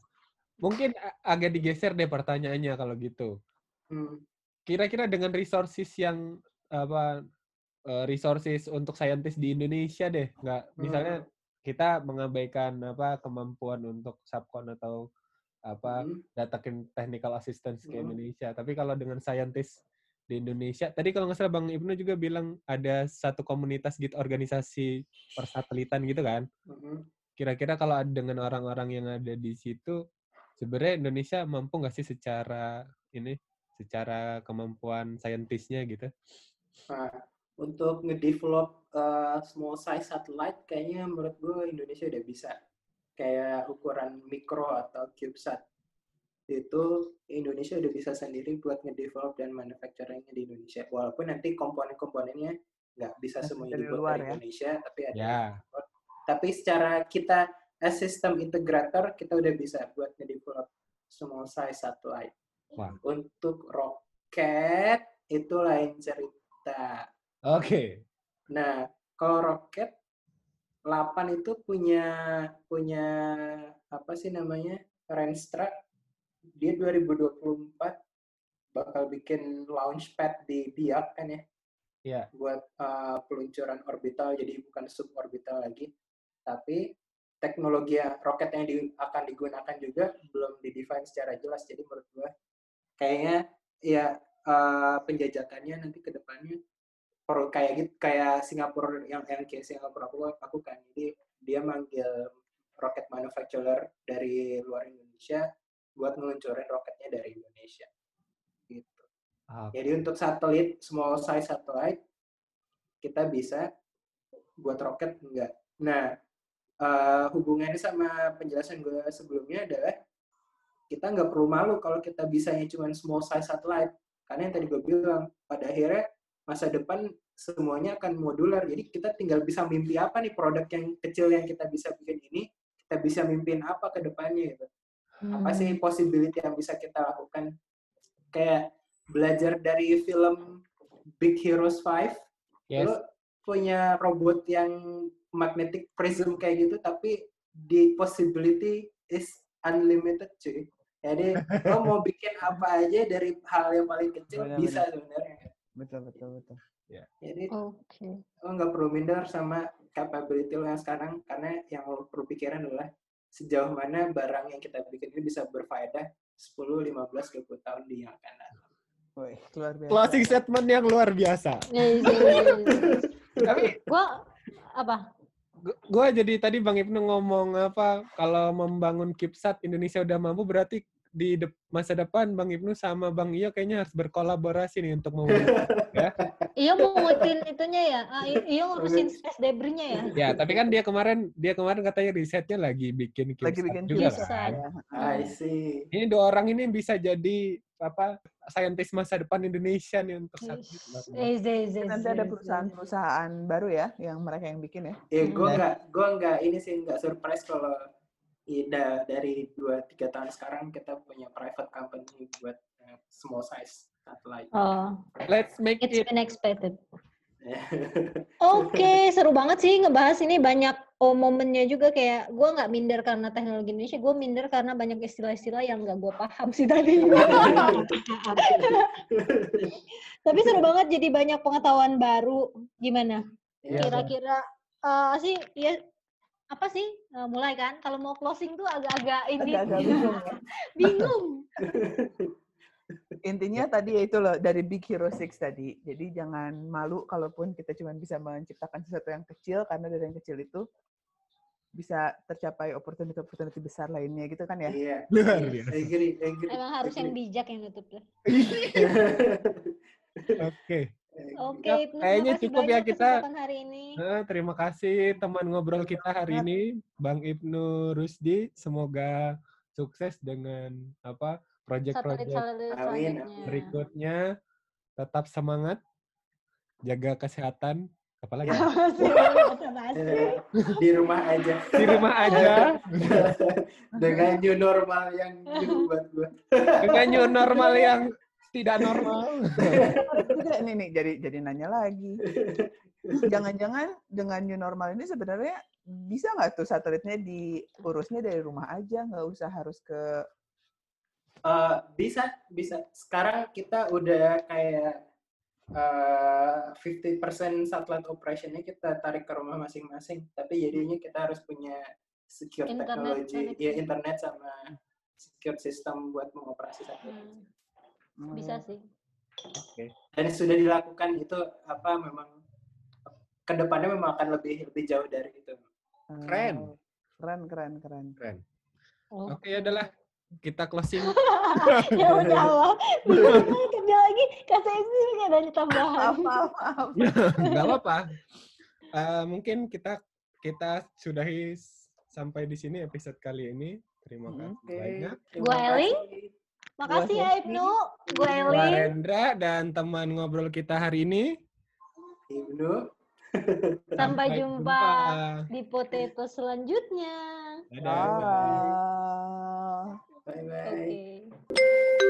Mungkin agak digeser deh pertanyaannya kalau gitu. Hmm. Kira-kira dengan resources yang apa eh, resources untuk saintis di Indonesia deh, nggak misalnya kita mengabaikan apa kemampuan untuk subcon atau apa Hmm. datangin technical assistance ke Hmm. Indonesia. Tapi kalau dengan saintis di Indonesia, tadi kalau nggak salah Bang Ibnu juga bilang ada satu komunitas gitu organisasi persatelitan gitu kan. Hmm. Kira-kira kalau dengan orang-orang yang ada di situ, sebenarnya Indonesia mampu nggak sih secara ini, secara kemampuan saintisnya gitu? Nah, untuk ngedevelop uh, small size satellite kayaknya menurut gue Indonesia udah bisa. Kayak ukuran mikro atau CubeSat. Itu Indonesia udah bisa sendiri buat ngedevelop dan manufacturingnya di Indonesia. Walaupun nanti komponen-komponennya nggak bisa semuanya dibuat luar dari ya? Indonesia, tapi ada Ya, tapi secara kita as system integrator kita udah bisa buat ngedevelop small size satellite. Wah. Untuk roket itu lain cerita. Oke. Nah, kalau roket 8 itu punya punya apa sih namanya? Renstra dia 2024 bakal bikin launchpad di Biak kan ya Ya, buat uh, peluncuran orbital jadi bukan suborbital lagi tapi teknologi roket yang di- akan digunakan juga belum didefine secara jelas jadi menurut gua kayaknya ya uh, penjajakannya nanti ke depannya perlu kayak gitu kayak Singapura yang yang kayak Singapura aku lakukan jadi dia manggil roket manufacturer dari luar Indonesia buat ngeluncurin roketnya dari Indonesia gitu Ah, jadi untuk satelit small size satellite kita bisa buat roket enggak. Nah, eh, hubungannya sama penjelasan gue sebelumnya adalah kita nggak perlu malu kalau kita bisanya cuma small size satellite. Karena yang tadi gue bilang, pada akhirnya masa depan semuanya akan modular. Jadi kita tinggal bisa mimpi apa nih produk yang kecil yang kita bisa bikin ini, kita bisa mimpin apa ke depannya gitu apa Hmm. sih possibility yang bisa kita lakukan kayak belajar dari film Big Heroes 5 yes. lu punya robot yang magnetic prism kayak gitu tapi the possibility is unlimited cuy jadi lo mau bikin apa aja dari hal yang paling kecil Benar, bisa sebenarnya Betul, betul, betul. Jadi Oke. lo nggak perlu minder sama capability lo yang sekarang karena yang lo perlu pikiran adalah sejauh mana barang yang kita bikin ini bisa berfaedah 10, 15, 20 tahun di yang akan datang. Wih, luar biasa. Closing statement yang luar biasa. Yes, yes, yes. Tapi Gua apa? gue jadi tadi Bang Ibnu ngomong apa kalau membangun CubeSat Indonesia udah mampu berarti di de- masa depan Bang Ibnu sama Bang Iyo kayaknya harus berkolaborasi nih untuk mewujudkan Iya mau ngurusin itunya ya. Ah, I- iya ngurusin space debris-nya ya. ya tapi kan dia kemarin dia kemarin katanya risetnya lagi bikin Lagi bikin juga CubeSat. kan I see. ini dua orang ini bisa jadi apa saintis masa depan Indonesia nih untuk biasa. Eh, Nanti ada perusahaan-perusahaan baru ya yang mereka yang bikin ya. Ya, gue nggak, gue nggak ini sih nggak surprise kalau Ida dari dua tiga tahun sekarang kita punya private company buat eh, small size satellite. Oh, let's make it's it been expected. Oke, seru banget sih ngebahas ini banyak oh, momennya juga kayak gue nggak minder karena teknologi Indonesia, gue minder karena banyak istilah-istilah yang nggak gue paham sih tadi. Tapi seru banget jadi banyak pengetahuan baru. Gimana? Ya, Kira-kira eh, sih ya apa sih Eh, mulai kan? Kalau mau closing tuh agak-agak ini Agak-agak bingung ya. bingung. Intinya tadi ya itu loh dari Big Hero Six tadi. Jadi jangan malu kalaupun kita cuma bisa menciptakan sesuatu yang kecil karena dari yang kecil itu bisa tercapai opportunity-opportunity besar lainnya gitu kan ya. Iya. Luar Iya, biasa. Agree, agree. Emang harus yang bijak yang nutup lah. Oke. Oke, Ya, Ibnu, kayaknya cukup ya kita. hari ini. Eh, terima kasih teman ngobrol kita hari ini, Bang Ibnu Rusdi. Semoga sukses dengan apa proyek-proyek berikutnya. Tetap semangat, jaga kesehatan, apalagi. Eh, Di rumah aja. di rumah aja Dengan new normal yang buat gue. dengan new normal yang tidak normal. Nih nih jadi jadi nanya lagi. Jangan-jangan dengan new normal ini sebenarnya bisa nggak tuh satelitnya diurusnya dari rumah aja, nggak usah harus ke Eh, bisa, bisa. Sekarang kita udah kayak eh, 50% satelit operationnya kita tarik ke rumah masing-masing. Tapi jadinya kita harus punya secure Internet technology, ya internet sama secure system buat mengoperasi satelit. Hmm, bisa sih. Dan sudah dilakukan itu apa memang ke depannya memang akan lebih lebih jauh dari itu. Keren. Oh, keren, keren, keren. Keren. Oh. Oke, ya adalah kita closing. ya udah Allah. Kerja lagi kasih isi nggak ada tambahan. Maaf, maaf, maaf. Nggak apa-apa. Eh, mungkin kita kita sudahi sampai di sini episode kali ini. Terima kasih Oke. banyak. Terima Gua Eling. Makasih ya Ibnu, gue Eli. Rendra dan teman ngobrol kita hari ini. Ibnu. Sampai, Sampai jumpa, jumpa di potato selanjutnya. Dadah. Bye bye. bye, -bye. Okay.